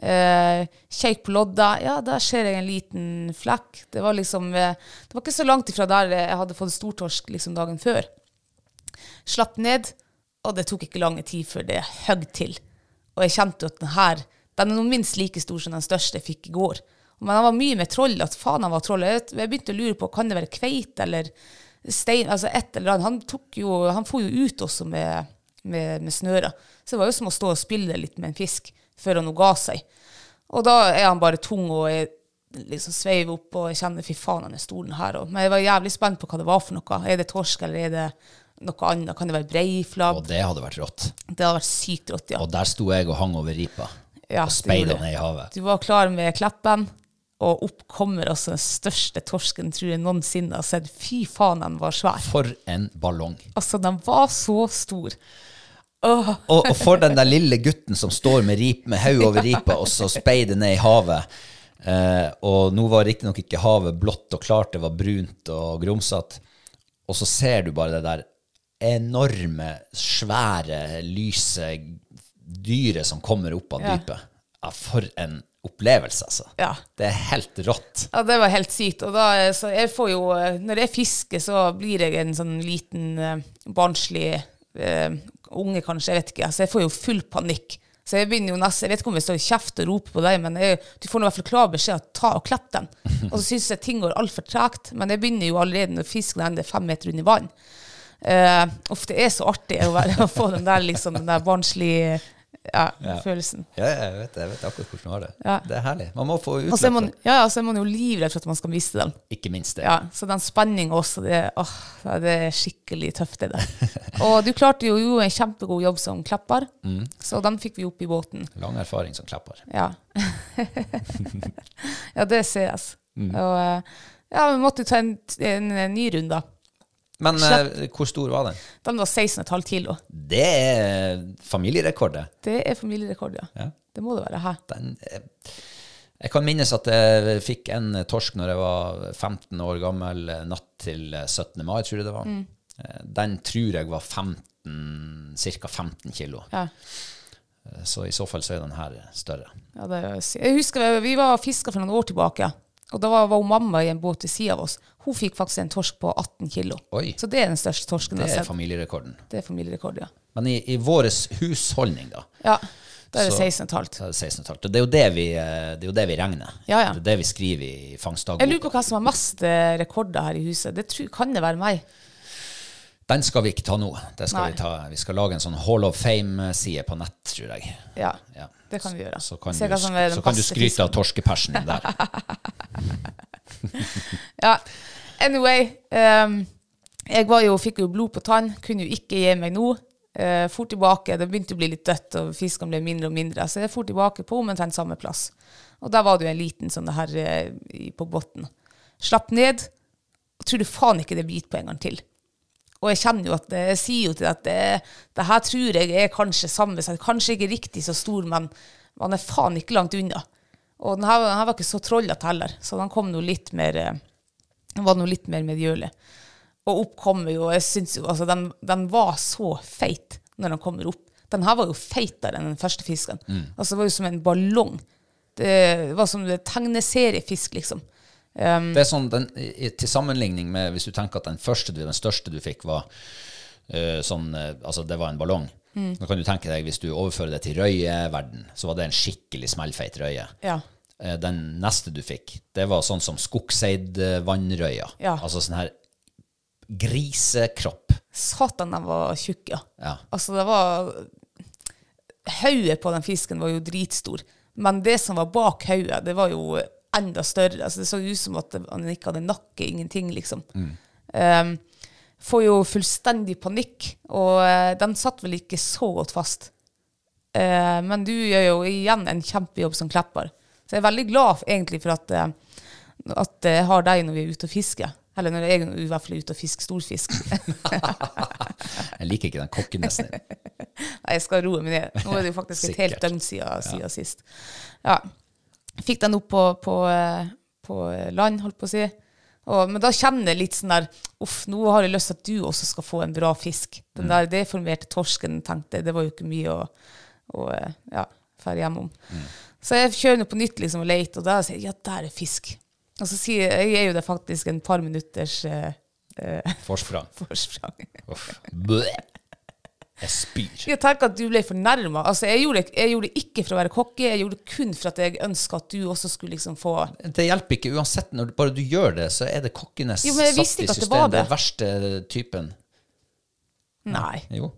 Eh, Kjekk på lodda. Ja, der ser jeg en liten flekk. Det var liksom eh, Det var ikke så langt ifra der jeg hadde fått stortorsk liksom dagen før. Slapp ned, og det tok ikke lang tid før det høgg til. Og jeg kjente at den her den er nå minst like stor som den største jeg fikk i går. Men han var mye med troll, at faen han var troll. Jeg, jeg begynte å lure på, kan det være kveite eller stein, altså et eller annet. Han tok jo, han får jo ut også med, med, med snøra. Så det var jo som å stå og spille litt med en fisk før han ga seg. Og da er han bare tung og jeg liksom sveiver opp og jeg kjenner fy faen, han er stolen her. òg. Men jeg var jævlig spent på hva det var for noe. Er det torsk, eller er det noe annet? Kan det være breiflabb? Og det hadde vært rått. Det hadde vært sykt rått, ja. Og der sto jeg og hang over ripa. Ja, og speida ned i havet. Du var klar med kleppen, og opp kommer altså den største torsken tror jeg noensinne har sett. Fy faen, den var svær. For en ballong. Altså, den var så stor. Og, og for den der lille gutten som står med, rip, med haug over ripa og så speider ned i havet eh, Og nå var riktignok ikke havet blått og klart, det var brunt og grumsete. Og så ser du bare det der enorme, svære, lyse dyret som kommer opp av Ja. dypet. Ja, for en opplevelse, altså. Ja. Det er helt rått. Ja, det var helt sykt. Og da, eh, så jeg får jo, eh, når jeg fisker, så blir jeg en sånn liten eh, barnslig eh, unge, kanskje. Jeg vet ikke. Så jeg får jo full panikk. Så jeg begynner jo nesten, jeg vet ikke om jeg står i kjeft og roper på deg, men jeg, du får nå i hvert fall klar beskjed at ta og klepp den. Og så syns jeg ting går altfor tregt. Men jeg begynner jo allerede når fisken ender fem meter under vann. Uh, uff, det er så artig å, være, å få den der, liksom, den der barnslige Ja, Ja. følelsen. Ja, jeg vet, jeg vet akkurat hvordan du har det. Ja. Det er herlig. Man må få Og utløp for det. ja, så er man jo livredd for at man skal miste dem. Ikke minst det. Ja, så den spenninga også, det, åh, det er skikkelig tøft. Det der. Og du klarte jo, jo en kjempegod jobb som klepper, Mm. så den fikk vi opp i båten. Lang erfaring som klepper. Ja, ja det ses. Mm. Og eh, ja, vi måtte ta en, en, en ny runde. Men eh, hvor stor var den? Den var 16,5 kilo. Det er familierekord, det. Det er familierekord, ja. Ja. Det må det være. Hæ? Den, eh, jeg kan minnes at jeg fikk en torsk når jeg var 15 år gammel, eh, natt til eh, 17. mai, tror jeg det var. Mm. Den tror jeg var 15, ca. 15 kilo. Ja. Eh, Så i så fall så er den her større. Ja, det, jeg husker vi- var fiska for noen år tilbake. Og da var, var mamma i en båt ved sida av oss. Hun fikk faktisk en torsk på 18 kilo. Oi. Så det er den største torsken Det jeg er har sett. familierekorden. Det er familierekord, ja. Men i, i vår husholdning, da, Ja, da er det Så- 16,5. så er det 16,5. Og Det er jo det vi, eh, det er jo det vi regner. Ja, ja. Det er det vi skriver i Jeg lurer på hva som har mest eh, rekorder her i huset. Det tror, kan det være meg. Den skal vi ikke ta nå. Det skal vi, ta, vi skal lage en sånn Hall of Fame-side på nett, tror jeg. Ja, Ja. det kan vi gjøre. Så kan, Se du, så kan du skryte av torskepersen din der. Ja, anyway. Um, jeg var jo, fikk jo blod på tann, kunne jo ikke gi meg nå. Uh, fort tilbake, det begynte å bli litt dødt, og fiskene ble mindre og mindre. Så jeg for tilbake på omtrent samme plass. Og der var det jo en liten sånn det her eh, på bunnen. Slapp ned, tror du faen ikke det biter på en gang til. Og jeg kjenner jo at jeg sier jo til deg at det, det her tror jeg er kanskje samme, så kanskje ikke riktig så stor, men man er faen ikke langt unna. Og den her, den her var ikke så trollete heller, så den kom nå litt mer eh, den var noe litt mer medgjørlig. Og opp kommer jo, jeg synes jo, altså den, den var så feit når den kommer opp. Den her var jo feitere enn den første fisken. Altså det var jo som en ballong. Det var som en tegneseriefisk, liksom. Um, Det er sånn, den, i, Til sammenligning med hvis du tenker at den første, du- den største du fikk, var uh, sånn uh, Altså, det var en ballong. Mm. Nå kan du tenke deg, hvis du overfører det til røyeverden, så var det en skikkelig smellfeit røye. ja. Uh, Den neste du fikk, det var sånn som skogseidvannrøya. Ja. Altså sånn her grisekropp. Satan, den var tjukk, ja. Ja. Altså, det var Hodet på den fisken var jo dritstor, men det som var bak hodet, det var jo enda større. Altså, det så ut som at han ikke hadde nakke, ingenting, liksom. Um, får jo fullstendig panikk, og uh, den satt vel ikke så godt fast. Uh, men du gjør jo igjen en kjempejobb som klepper. Så jeg er veldig glad egentlig for at, uh, at jeg har deg når vi er ute og fisker. Eller når jeg er i hvert fall er ute og fisker storfisk. Jeg liker ikke den kokken nesten. Nei, jeg skal roe meg ned. Nå er det jo faktisk et helt døgn siden, siden sist. Ja. Fikk den opp på, på, eh, på land, holdt på å si. Og, men da kjenner jeg litt sånn der Uff, nå har jeg lyst til at du også skal få en bra fisk. Mm. Den der deformerte torsken, tenkte jeg, det var jo ikke mye å, å ja, fære hjemom. Mm. Så jeg kjører nå på nytt liksom og leter, og da sier jeg ja, der er fisk. Og så sier jeg, jeg er jo det faktisk en par minutters eh, eh, Forsprang. forsprang. Uff. Jeg spyr. Jeg tenker at du ble fornærma. Altså, jeg, gjorde, jeg gjorde det ikke for å være kokke, jeg gjorde det kun for at jeg ønska at du også skulle liksom få Det hjelper ikke uansett. Når du, bare du gjør det, så er det visste satt i det. Den verste typen. Nei. Jo.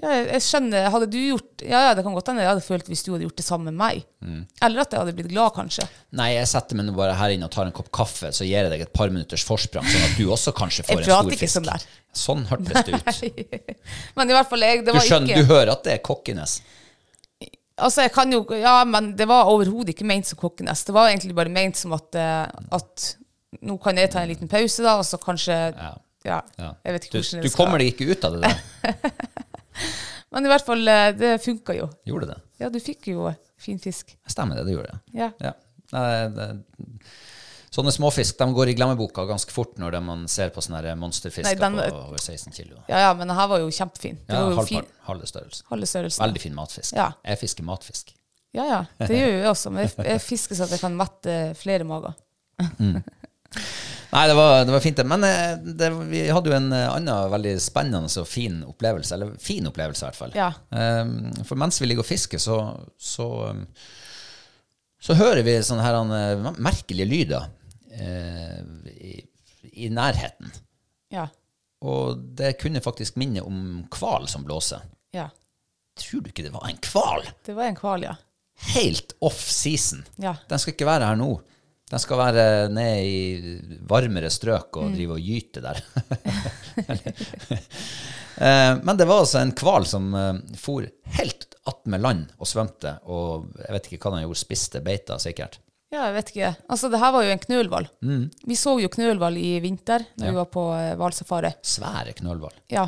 Ja, jeg skjønner. Hadde du gjort Ja, ja, det kan godt hende jeg hadde følt hvis du hadde gjort det samme med meg. Mm. Eller at jeg hadde blitt glad, kanskje. Nei, jeg setter meg nå bare her inne og tar en kopp kaffe, så gir jeg deg et par minutters forsprang, sånn at du også kanskje får en stor fisk. Jeg prater ikke sånn der. Sånn hørtes det ut. Men i hvert fall, jeg, det Du var skjønner, ikke du hører at det er kokkenes. Altså, jeg kan jo Ja, men det var overhodet ikke ment som kokkenes. Det var egentlig bare ment som at, eh, at nå kan jeg ta en liten pause, da, og så kanskje Ja. Ja. Jeg vet ikke Du, hvordan du skal skal kommer deg ikke ut av det der. Men i hvert fall, eh, det funka jo. Gjorde det? Ja, du fikk jo fin fisk. Stemmer det, det gjorde det. Ja. Ja. Nei, det, sånne småfisk de går i glemmeboka ganske fort når man ser på sånne monsterfisker på over 16 kilo. Ja, ja, men denne her var jo kjempefin. Det Ja, jo halv, fin, halve størrelse. halve størrelsen. Veldig fin matfisk. Ja. Jeg fisker matfisk. Ja, ja. Det gjør jo jeg også. Men jeg, fisker så at jeg kan mette flere mager. Nei, det var, det var fint, det. Men eh, det, vi hadde jo en eh, annen veldig spennende og fin opplevelse. Eller fin opplevelse, i hvert fall. Ja. Um, for mens vi ligger og fisker, så, så, um, så hører vi sånne her uh, merkelige lyder eh, i, i nærheten. Ja. Og det kunne faktisk minne om hval som blåser. Ja. Tror du ikke det var en hval? Det var en hval, ja. Helt off season. Ja. Den skal ikke være her nå. Den skal være ned i varmere strøk og drive og gyte der. Eh, Men det var altså en hval som eh, for helt attmed land og svømte, og jeg vet ikke hva den gjorde, spiste beita sikkert. Ja, jeg vet ikke. Altså, det her var jo en knølhval. Vi så jo knølhval i vinter når vi var på eh, hvalsafari. Svære knølhval. Ja.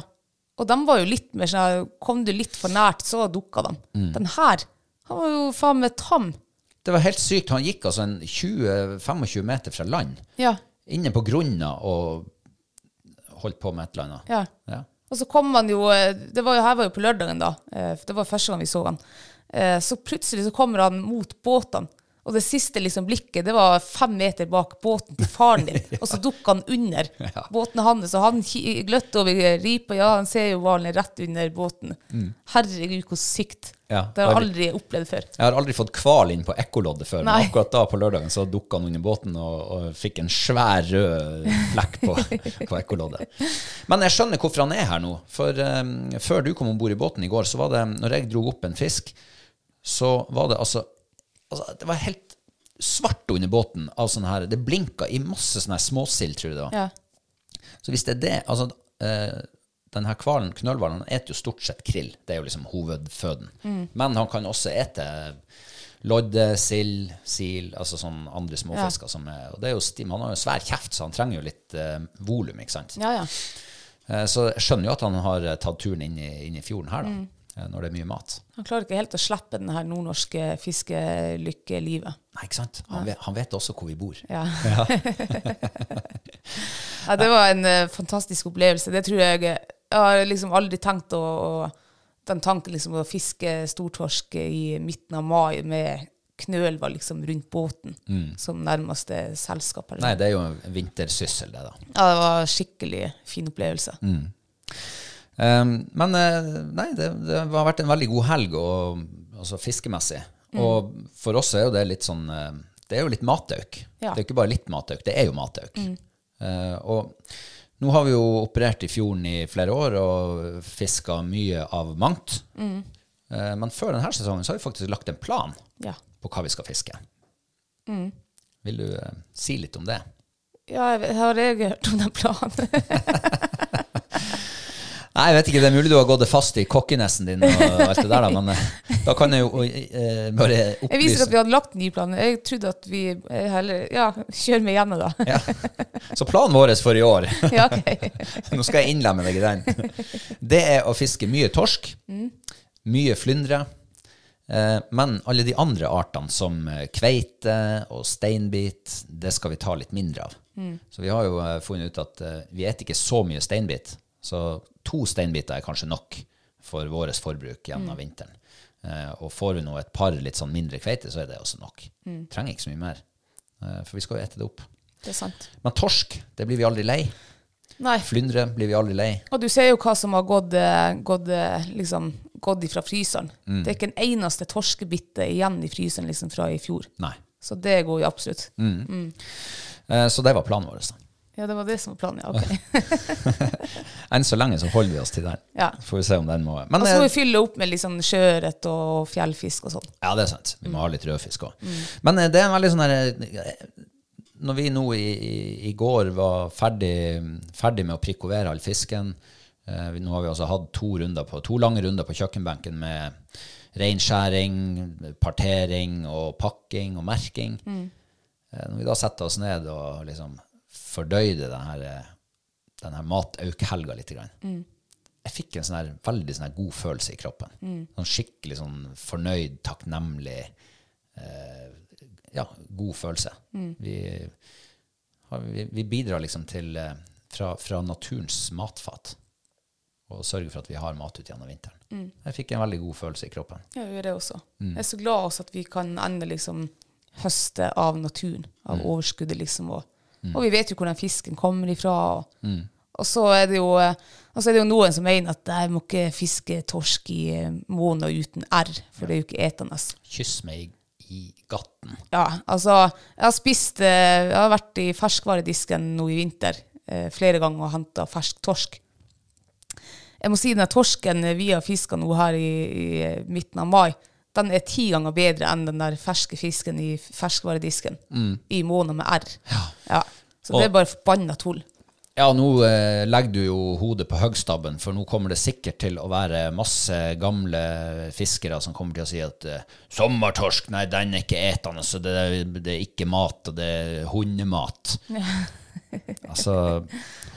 Og de var jo litt mer sånn Kom du litt for nært, så dukka de. Den her, han var jo faen meg tam. Det var helt sykt. Han gikk altså en 20-25 meter fra land, Ja. inne på grunna og holdt på med et eller annet. ja. Ja. Og så kom han jo eh, Det var jo, her var jo på lørdagen, da. eh, Det var første gang vi så han. Så plutselig så kommer han mot båtene. Og det siste liksom blikket, det var fem meter bak båten til faren din. Og så dukka han under båten hans, og han gløtte over ripa. Ja, han ser jo hvalen rett under båten. Herregud, hvor sykt. Mm. Ja, det har jeg aldri opplevd før. Jeg har aldri fått hval inn på ekkoloddet før, Nei. men akkurat da på lørdagen så dukka han under båten og, og fikk en svær rød flekk på, på ekkoloddet. Men jeg skjønner hvorfor han er her nå. For um, før du kom om bord i båten i går, så var det, når jeg dro opp en fisk, så var det altså, altså Det var helt svart under båten av sånne her Det blinka i masse sånne her småsild, tror jeg det var. Ja. Så hvis det er det altså, eh, Den her hvalen, knølhvalen, eter jo stort sett krill. Det er jo liksom hovedføden. Men han kan også ete lodde, sild, sil, altså sånn andre småfisker som er Og det er jo stim. Han har jo svær kjeft, så han trenger jo litt eh, volum, ikke sant. Ja, ja. Eh, så jeg skjønner jo at han har eh, tatt turen inn i, inn i fjorden her, da. eh, Når det er mye mat. Han klarer ikke helt å slippe den her nordnorske fiskelykkelivet. Nei, ikke sant? Han vet, han vet også hvor vi bor. Ja. ja, det var en eh, fantastisk opplevelse. Det tror jeg Jeg har liksom aldri tenkt å, å Den tanken liksom å fiske stortorsk i midten av mai med knølhval liksom rundt båten som nærmeste selskap. eller Nei, det er jo en vintersyssel, det, da. Ja, det var en skikkelig fin opplevelse. Um, men eh, nei, det, det har vært en veldig god helg, og, altså fiskemessig. Og for oss er jo det litt sånn eh, Det er jo litt matauk. Ja. Det er jo ikke bare litt matauk, det er jo matauk. Eh, og nå har vi jo operert i fjorden i flere år og fiska mye av mangt. Eh, men før denne sesongen så har vi faktisk lagt en plan Ja. på hva vi skal fiske. Vil du uh, si litt om det? ja, jeg har jeg hørt om den planen? Nei, jeg vet ikke, det er mulig du har gått fast i kokkenessen din og alt det der, da, men eh, da kan jeg jo eh, bare Jeg viser at vi hadde lagt ny plan. Jeg trodde at vi eh, heller Ja, kjør med gjennom, da. ja. Så planen vår for i år ja, ok. Nå skal jeg innlemme deg i den. Det er å fiske mye torsk, mye flyndre, eh, men alle de andre artene som kveite og steinbit, det skal vi ta litt mindre av. Så vi har jo funnet ut at eh, vi spiser ikke så mye steinbit, så to steinbiter er kanskje nok for vårt forbruk gjennom vinteren. Uh, og får vi nå et par litt sånn mindre kveite, så er det også nok. Trenger ikke så mye mer, Uh, for vi skal jo ete det opp. Det er sant. Men torsk, det blir vi aldri lei. Nei. Flyndre blir vi aldri lei. Og du ser jo hva som har gått, eh, gått, liksom, gått ifra fryseren. Mm. Det er ikke en eneste torskebitte igjen i fryseren liksom, fra i fjor. Nei. Så det går jo absolutt. Eh, Så det var planen vår. da. Ja, det var det som var planen, ja. ok. Enn så lenge så holder vi oss til den. Ja. Får vi se om den må Men Og så må eh, vi fylle opp med litt sånn sjøørret og fjellfisk og sånn. Ja, det er sant. Vi må ha litt rødfisk òg. Men eh, det er en veldig sånn her eh, Når vi nå i, i, i går var ferdig, ferdig med å prikovere all fisken eh, Nå har vi altså hatt to, runder på, to lange runder på kjøkkenbenken med reinskjæring, partering og pakking og merking. Mm. Når vi da setter oss ned og liksom fordøyde denne, denne eh, den mataukhelga litt, Mm. jeg fikk en sånne, veldig sånne god følelse i kroppen. Sånn skikkelig sånn fornøyd, takknemlig, eh, ja, god følelse. Vi, har, vi, vi bidrar liksom til, eh, fra, fra naturens matfat, og sørger for at vi har mat ut gjennom vinteren. Jeg fikk en veldig god følelse i kroppen. Ja, vi gjør det også. Jeg er så glad også at vi kan ende liksom høste av naturen, av overskuddet liksom. Og, og vi vet jo hvor den fisken kommer ifra. Og, og så er det jo og så er det jo noen som mener at jeg må ikke fiske torsk i eh, måneder uten R, for det er jo ikke etende. Kyss meg i gatten. Ja, altså, jeg har spist eh, Jeg har vært i ferskvaredisken nå i vinter eh, flere ganger og henta fersk torsk. Jeg må si den torsken vi har fiska nå her i, i midten av mai, den er ti ganger bedre enn den der ferske fisken i ferskvaredisken i måned med R. Ja. Så det er bare forbanna tull. Ja, nå eh, legger du jo hodet på høgstabben, for nå kommer det sikkert til å være masse gamle fiskere som kommer til å si at eh, sommertorsk, nei, den er ikke etende, så det, det er ikke mat, og det er hundemat. altså,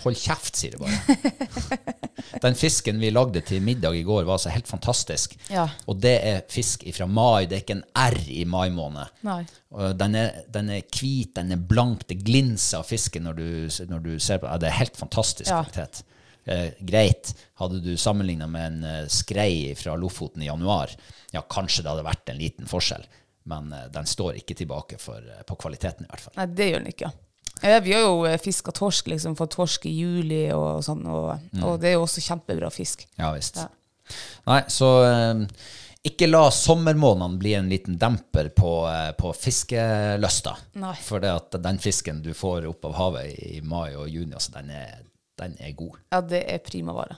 hold kjeft, sier det bare. Den fisken vi lagde til middag i går, var altså helt fantastisk. Ja. Og det er fisk fra mai, det er ikke en R i mai måned. Nei. Den er, den er hvit, den er blank, det glinser av fisken når du, når du ser på ja, Det er helt fantastisk Ja. kvalitet. Eh, greit, hadde du sammenligna med en eh, skrei fra Lofoten i januar, ja, kanskje det hadde vært en liten forskjell, men eh, den står ikke tilbake for, eh, på kvaliteten, i hvert fall. Nei, det gjør den ikke. Eh, vi har jo fiska torsk, liksom, fått torsk i juli og sånn, og, og det er jo også kjempebra fisk. Ja visst. Ja. Nei, så eh, ikke la sommermånedene bli en liten demper på, eh, på fiskelysta. For det at den fisken du får opp av havet i mai og juni, altså, den, er, den er god. Ja, det er primavare.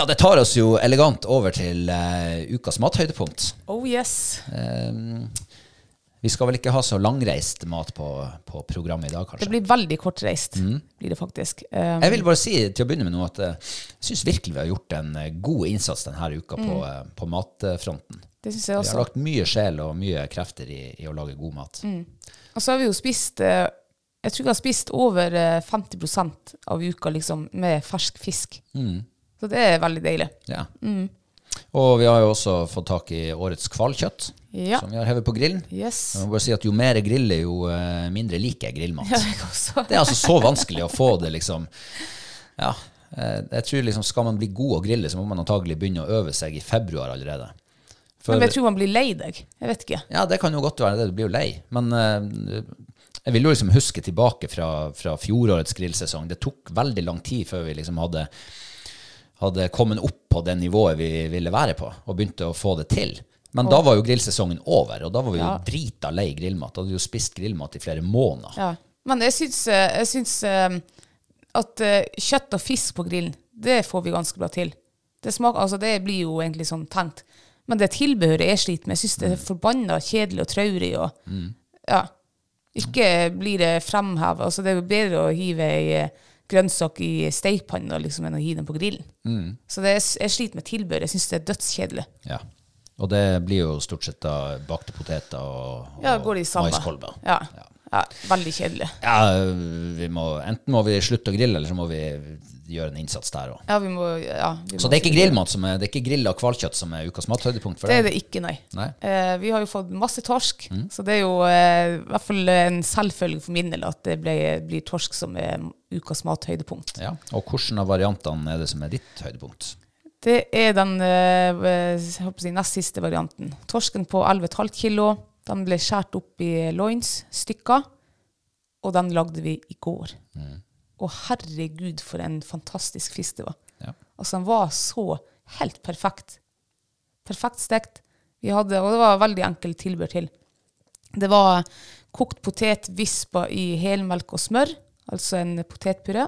Ja, det tar oss jo elegant over til uh, ukas mathøydepunkt. Oh yes. Um, vi skal vel ikke ha så langreist mat på, på programmet i dag, kanskje? Det blir veldig kortreist, blir det faktisk. Um, Jeg vil bare si til å begynne med noe at eh, jeg syns virkelig vi har gjort en god innsats denne uka på, eh, på matfronten. det synes jeg også. Vi har lagt mye sjel og mye krefter i, i å lage god mat. Og så har vi jo spist Jeg tror vi har spist over eh, 50 av uka liksom, med fersk fisk. Så det er veldig deilig. Ja. Og vi har jo også fått tak i årets hvalkjøtt, Ja. som vi har hevet på grillen. Yes. Jeg må bare si at Jo mer jeg griller, jo eh, mindre liker jeg grillmat. Ja, jeg. Det er altså så vanskelig å få det, liksom. Ja. eh, Jeg tror liksom Skal man bli god å grille, så må man antagelig begynne å øve seg i februar allerede. For, Men jeg tror man blir lei deg. Jeg vet ikke. ja, det kan jo godt være det. Du blir jo lei. Men uh, jeg vil jo liksom huske tilbake fra, fra fjorårets grillsesong. Det tok veldig lang tid før vi liksom hadde, hadde kommet opp på det nivået vi ville være på, og begynte å få det til. Men da var jo grillsesongen over, og da var vi jo Ja. drita lei grillmat. Da hadde vi jo spist grillmat i flere måneder. Ja. Men jeg syns, eh, jeg syns eh, at eh, kjøtt og fisk på grillen, det får vi ganske bra til. Det, smaker, altså det blir jo egentlig sånn tenkt. Men det tilbehøret jeg sliter med, jeg syns det er forbanna kjedelig og traurig. Og, ja, ikke blir det fremheva. Altså det er jo bedre å hive ei grønnsak i stekepanna liksom, enn å hive den på grillen. Så det jeg sliter med tilbehør. Jeg syns det er dødskjedelig. Ja. Og det blir jo stort sett da bakte poteter og, og Ja, maiskolber. Ja. ja, veldig kjedelig. Ja, vi må, enten må vi slutte å grille, eller så må vi gjøre en innsats der òg. Ja, ja, Så det er ikke grillmat som er, det er ikke grill av hvalkjøtt som er ukas mathøydepunkt Det er det ikke, nei. Nei. Eh, vi har jo fått masse torsk, Mm. så det er jo eh, i hvert fall en selvfølge for min del at det blir torsk som er ukas mathøydepunkt. Ja. Og hvilke av variantene er det som er ditt høydepunkt? Det er den eh, si, nest siste varianten. Torsken på 11,5 kilo. Den ble skåret opp i loinsstykker, og den lagde vi i går. Mm. Og herregud, for en fantastisk fisk det var. Ja. Altså, den var så helt perfekt. Perfekt stekt. Vi hadde, og det var veldig enkelt tilbør til. Det var kokt potet vispa i helmelk og smør, altså en potetpuré.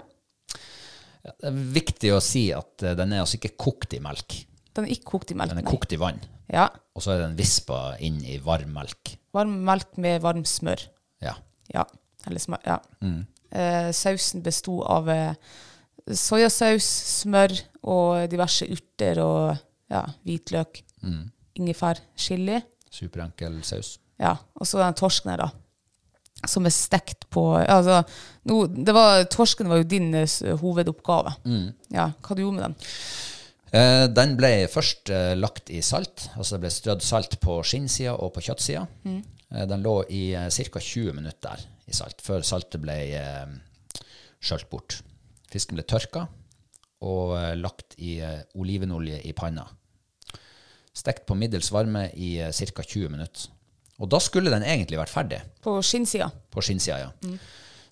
Det er viktig å si at eh, den er altså ikke kokt i melk. Den er ikke kokt i melk. Den er nei. kokt i vann. Ja. Og så er den vispa inn i varm melk. Varm melk med varm smør. Ja. Ja. Eller smør. Ja. Eh, sausen besto av eh, soyasaus, smør og diverse urter og ja, hvitløk, ingefær, chili. Superenkel saus. Ja, og så den torsken her, da. Som er stekt på altså, no, det var, Torsken var jo din eh, hovedoppgave. Ja, Hva du gjorde med den? Eh, den ble først eh, lagt i salt. Altså det ble strødd salt på skinnsida og på kjøttsida. Eh, den lå i eh, ca. 20 minutter i salt, før saltet ble eh, skjølt bort. Fisken ble tørka og lagt i olivenolje i panna. Stekt på middels varme i ca. 20 minutter. Og da skulle den egentlig vært ferdig. På skinnsida. På skinnsida, ja.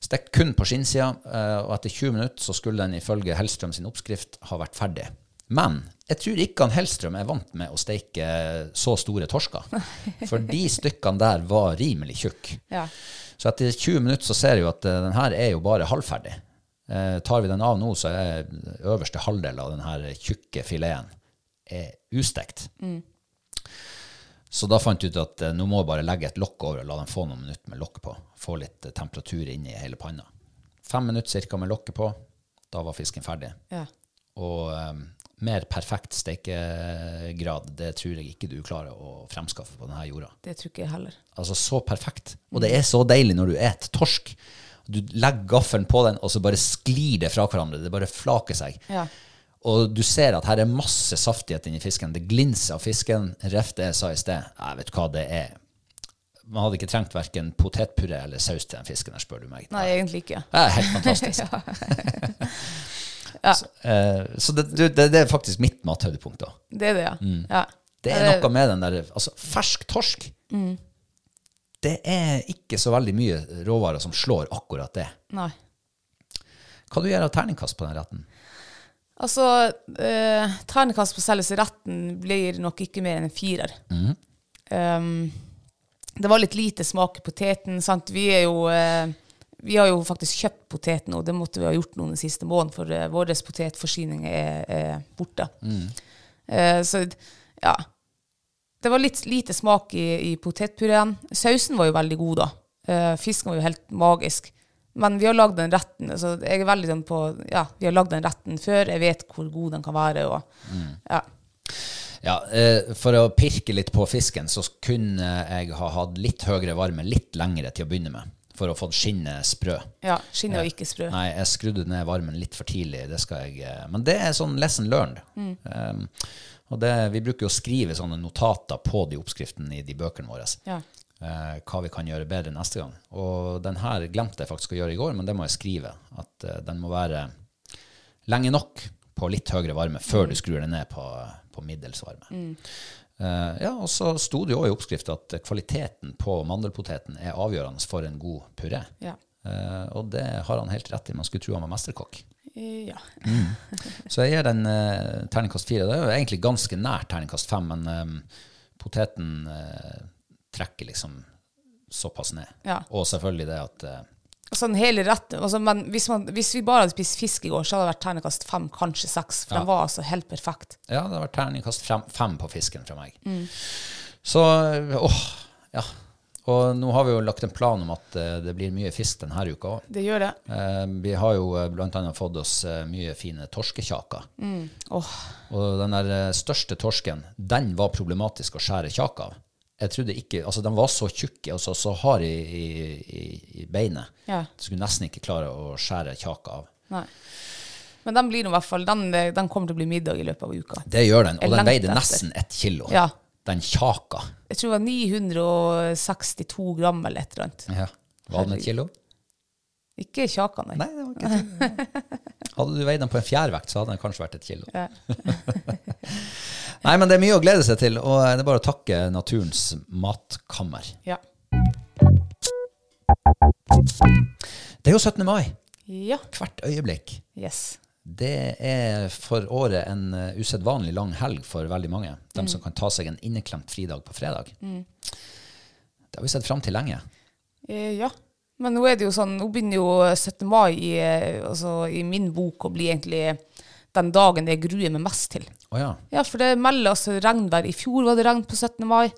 Stekt kun på skinnsida, eh, og etter 20 minutter så skulle den ifølge Hellstrøm sin oppskrift ha vært ferdig. Men jeg tror ikke han Hellstrøm er vant med å steike så store torsker. For de stykkene der var rimelig tjukke. Ja. Så etter 20 minutter så ser jeg jo at eh, den her er jo bare halvferdig. Eh, tar vi den av nå, så er øverste halvdel av den her tjukke fileten er ustekt. Så da fant jeg ut at eh, nå må jeg bare legge et lokk over og la den få noen minutter med lokk på. Få litt eh, temperatur inn i hele panna. Fem minutter cirka med lokket på. Da var fisken ferdig. Ja. Og um, mer perfekt stekegrad, det tror jeg ikke du klarer å fremskaffe på denne jorda. Det tror ikke jeg heller. Altså så perfekt. Og det er så deilig når du et torsk. Du legger gaffelen på den, og så bare sklir det fra hverandre. Det bare flaker seg. Ja. Og du ser at her er masse saftighet inni fisken. Det glinser av fisken. Ref det jeg sa i sted. Jeg vet hva det er. Man hadde ikke trengt verken potetpuré eller saus til den fisken, her, spør du meg. Nei, egentlig ikke. Det er helt fantastisk. Så, eh, så det, det, det er faktisk mitt mathøydepunkt. da. Det er det, ja. ja. Det er noe med den der Altså, fersk torsk. Det er ikke så veldig mye råvarer som slår akkurat det. Nei. Hva du gjør av terningkast på den retten? Altså, eh, terningkast på selve retten blir nok ikke mer enn en firer. Um, det var litt lite smak i poteten. Sant? Vi er jo eh, vi har jo faktisk kjøpt poteten, og det måtte vi ha gjort noen den siste måneden, for eh, vår potetforsyning er, er borte. Eh, så ja. Det var litt lite smak i, i potetpureen. Sausen var jo veldig god, da. Eh, fisken var jo helt magisk. Men vi har lagd den retten. Så jeg er veldig sånn på Ja, vi har lagd den retten før. Jeg vet hvor god den kan være. Og, ja. Ja, eh, For å pirke litt på fisken, så kunne jeg ha hatt litt høyere varme litt lengre til å begynne med. For å få skinnet sprø. ja Skinnet var ikke sprø. Nei, jeg skrudde ned varmen litt for tidlig. Det skal jeg, eh, men det er sånn lesson learned. Um, og det, vi bruker jo å skrive sånne notater på de oppskriftene i de bøkene våre. Ja. Eh, hva vi kan gjøre bedre neste gang. Og den her glemte jeg faktisk å gjøre i går, men det må jeg skrive. At eh, den må være lenge nok på litt høyere varme før du skrur den ned på, på middels varme. Eh, ja, og så sto det jo i oppskrifta at kvaliteten på mandelpoteten er avgjørende for en god puré. Ja. Eh, og det har han helt rett i. Man skulle tro han var mesterkokk. Ja. mm. Så jeg gir den eh, terningkast fire. Det er jo egentlig ganske nært terningkast fem, men eh, poteten eh, trekker liksom såpass ned. Ja. Og selvfølgelig det at eh, Altså, den hele retten, altså, men hvis, man, hvis vi bare hadde spist fisk i går, så hadde det vært terningkast fem, kanskje seks. For Ja. den var altså helt perfekt. Ja, det hadde vært terningkast fem, fem på fisken fra meg. Så åh, ja. Og nå har vi jo lagt en plan om at eh, det blir mye fisk denne uka òg. Det gjør det. Eh, vi har jo eh, blant annet fått oss eh, mye fine torskekjaker. Åh, Og den der eh, største torsken, den var problematisk å skjære kjake av. Jeg trodde ikke, altså Den var så tjukke og så, så hard i, i, i, beinet. Ja. Du skulle nesten ikke klare å skjære kjaka av. nei. Men den blir i hvert fall, den, den kommer til å bli middag i løpet av uka. Det gjør den, og den veide nesten ett kilo. Ja. Den kjaka. Jeg tror det var 962 gram eller et eller annet. Ja. Var den et kilo? Ikke kjaka, nei. Nei, det var ikke. Hadde du veid den på en fjærvekt, så hadde den kanskje vært et kilo. Ja. Nei, men det er mye å glede seg til, og det er bare å takke naturens matkammer. Ja. Det er jo 17. mai. ja. Hvert øyeblikk. Yes. Det er for året en uh, usedvanlig lang helg for veldig mange. De som kan ta seg en inneklemt fridag på fredag. Det har vi sett fram til lenge. Eh, ja. Men nå er det jo sånn, nå begynner jo 17. mai i, eh, altså, i min bok å bli egentlig den dagen det gruer meg mest til. Oh, ja. Ja, for det melder altså regnvær. I fjor var det regn på 17. mai.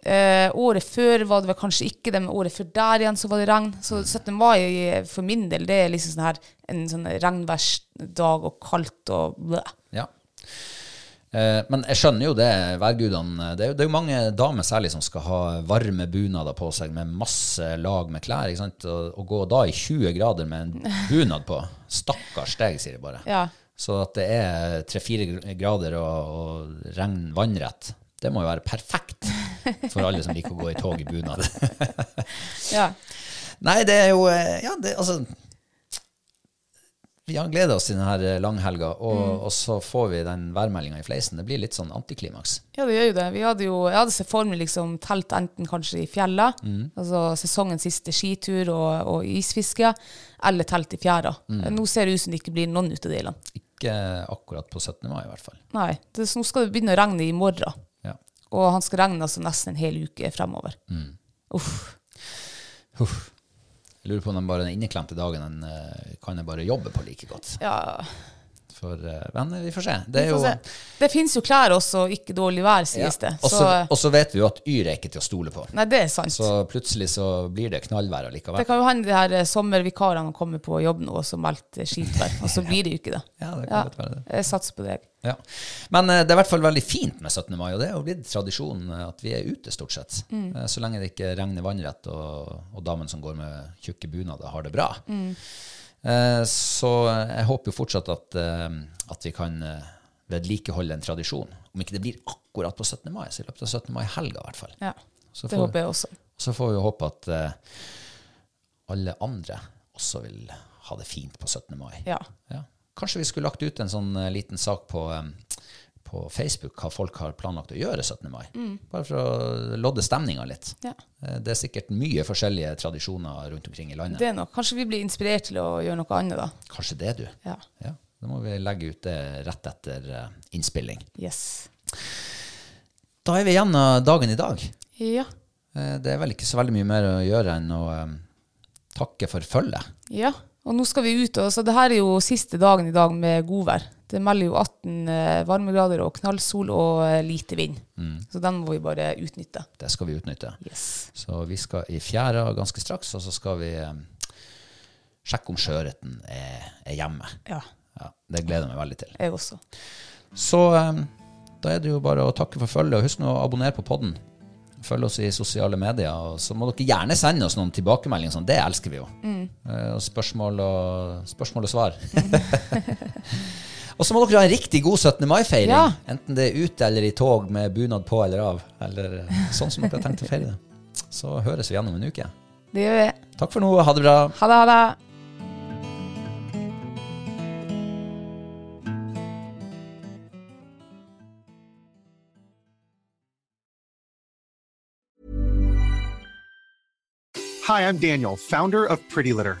Eh, året før var det kanskje ikke det, men året før der igjen så var det regn. Så 17. mai for min del, det er liksom sånn her en sånn regnværsdag og kaldt og blø. Ja. Eh, men jeg skjønner jo det, værgudene det, er jo- det er jo mange damer særlig som skal ha varme bunader på seg med masse lag med klær. ikke sant? Og, og gå da i 20 grader med en bunad på. Stakkars deg, sier jeg bare. Ja. Så at det er 3-4 grader og, og regn vannrett, det må jo være perfekt for alle som liker å gå i tog i bunad. Ja. Nei, det er jo eh, Ja, det, altså Vi har gleda oss til denne langhelga, og, og så får vi den værmeldinga i fleisen. Det blir litt sånn antiklimaks. Ja, det gjør jo det. Vi hadde jo, jeg hadde sett for meg liksom telt enten kanskje i fjella, Mm. altså sesongens siste skitur og, og isfiske, eller telt i fjæra. Mm. Nå ser det ut som det ikke blir noen ut av delene. Ikke akkurat på 17. mai, i hvert fall. Nei, det, nå skal det begynne å regne i morgen. Ja. Og han skal regne altså nesten en hel uke fremover. Mm. Uff. Uff. Jeg lurer på om den bare den inneklemte dagen den eh, kan jeg bare jobbe på like godt. Ja, For, eh, men vi får se. Det vi får jo se. Det finnes jo klær også, ikke dårlig vær, sies det. Og så vet vi jo at Yr er ikke til å stole på. nei, det er sant. Så plutselig så blir det knallvær Det kan jo hende de her eh, sommervikarene kommer på jobb nå og så melder skitvær, og så blir det jo ikke det. Ja, det kan godt være det. Jeg satser på deg. Ja. Men eh, det er i hvert fall veldig fint med 17. mai, og det er jo blitt tradisjon eh, at vi er ute stort sett. Mm. Eh, Så lenge det ikke regner vannrett, og, og damen som går med tjukke bunader, har det bra. Mm. Eh, Så jeg håper jo fortsatt at, eh, at vi kan eh, vedlikeholde en tradisjon. Om ikke det blir akkurat på 17. mai, så i løpet av 17. mai-helga i hvert fall. Ja, Så det får- håper jeg også. Så får vi håpe at alle andre også vil ha det fint på 17. mai. Ja. Ja. Kanskje vi skulle lagt ut en sånn liten sak på, på Facebook hva folk har planlagt å gjøre 17. mai. Bare for å lodde stemninga litt. Ja. Eh, Det er sikkert mye forskjellige tradisjoner rundt omkring i landet. Det er nok. Kanskje vi blir inspirert til å gjøre noe annet, da. Kanskje det, du. Ja. Ja, Da må vi legge ut det rett etter eh, innspilling. Yes. Da er vi igjen av dagen i dag. Ja. Eh, Det er vel ikke så veldig mye mer å gjøre enn å eh, takke for følget. Ja. Og nå skal vi ut, og så det her er jo siste dagen i dag med godvær. Det melder jo 18 eh, varmegrader og knallsol og eh, lite vind. Så den må vi bare utnytte. Det skal vi utnytte. Yes. Så vi skal i fjæra ganske straks, og så skal vi eh, sjekke om sjøørreten er, er hjemme. Ja, Ja, det gleder jeg meg veldig til. jeg også. Så eh, da er det jo bare å takke for følget, og husk nå å abonnere på podden. Følg oss i sosiale medier, og så må dere gjerne sende oss noen tilbakemeldinger. Sånn. Det elsker vi jo. Mm. spørsmål og, spørsmål og svar. og så må dere ha en riktig god 17. mai-feiring. Ja. Enten det er ute eller i tog med bunad på eller av. Eller eh, sånn som dere har tenkt å feire det. Så høres vi igjen om en uke. Det gjør vi. Takk for nå. Ha det bra. Ha det, ha det. Hi, I'm Daniel, founder of Pretty Litter.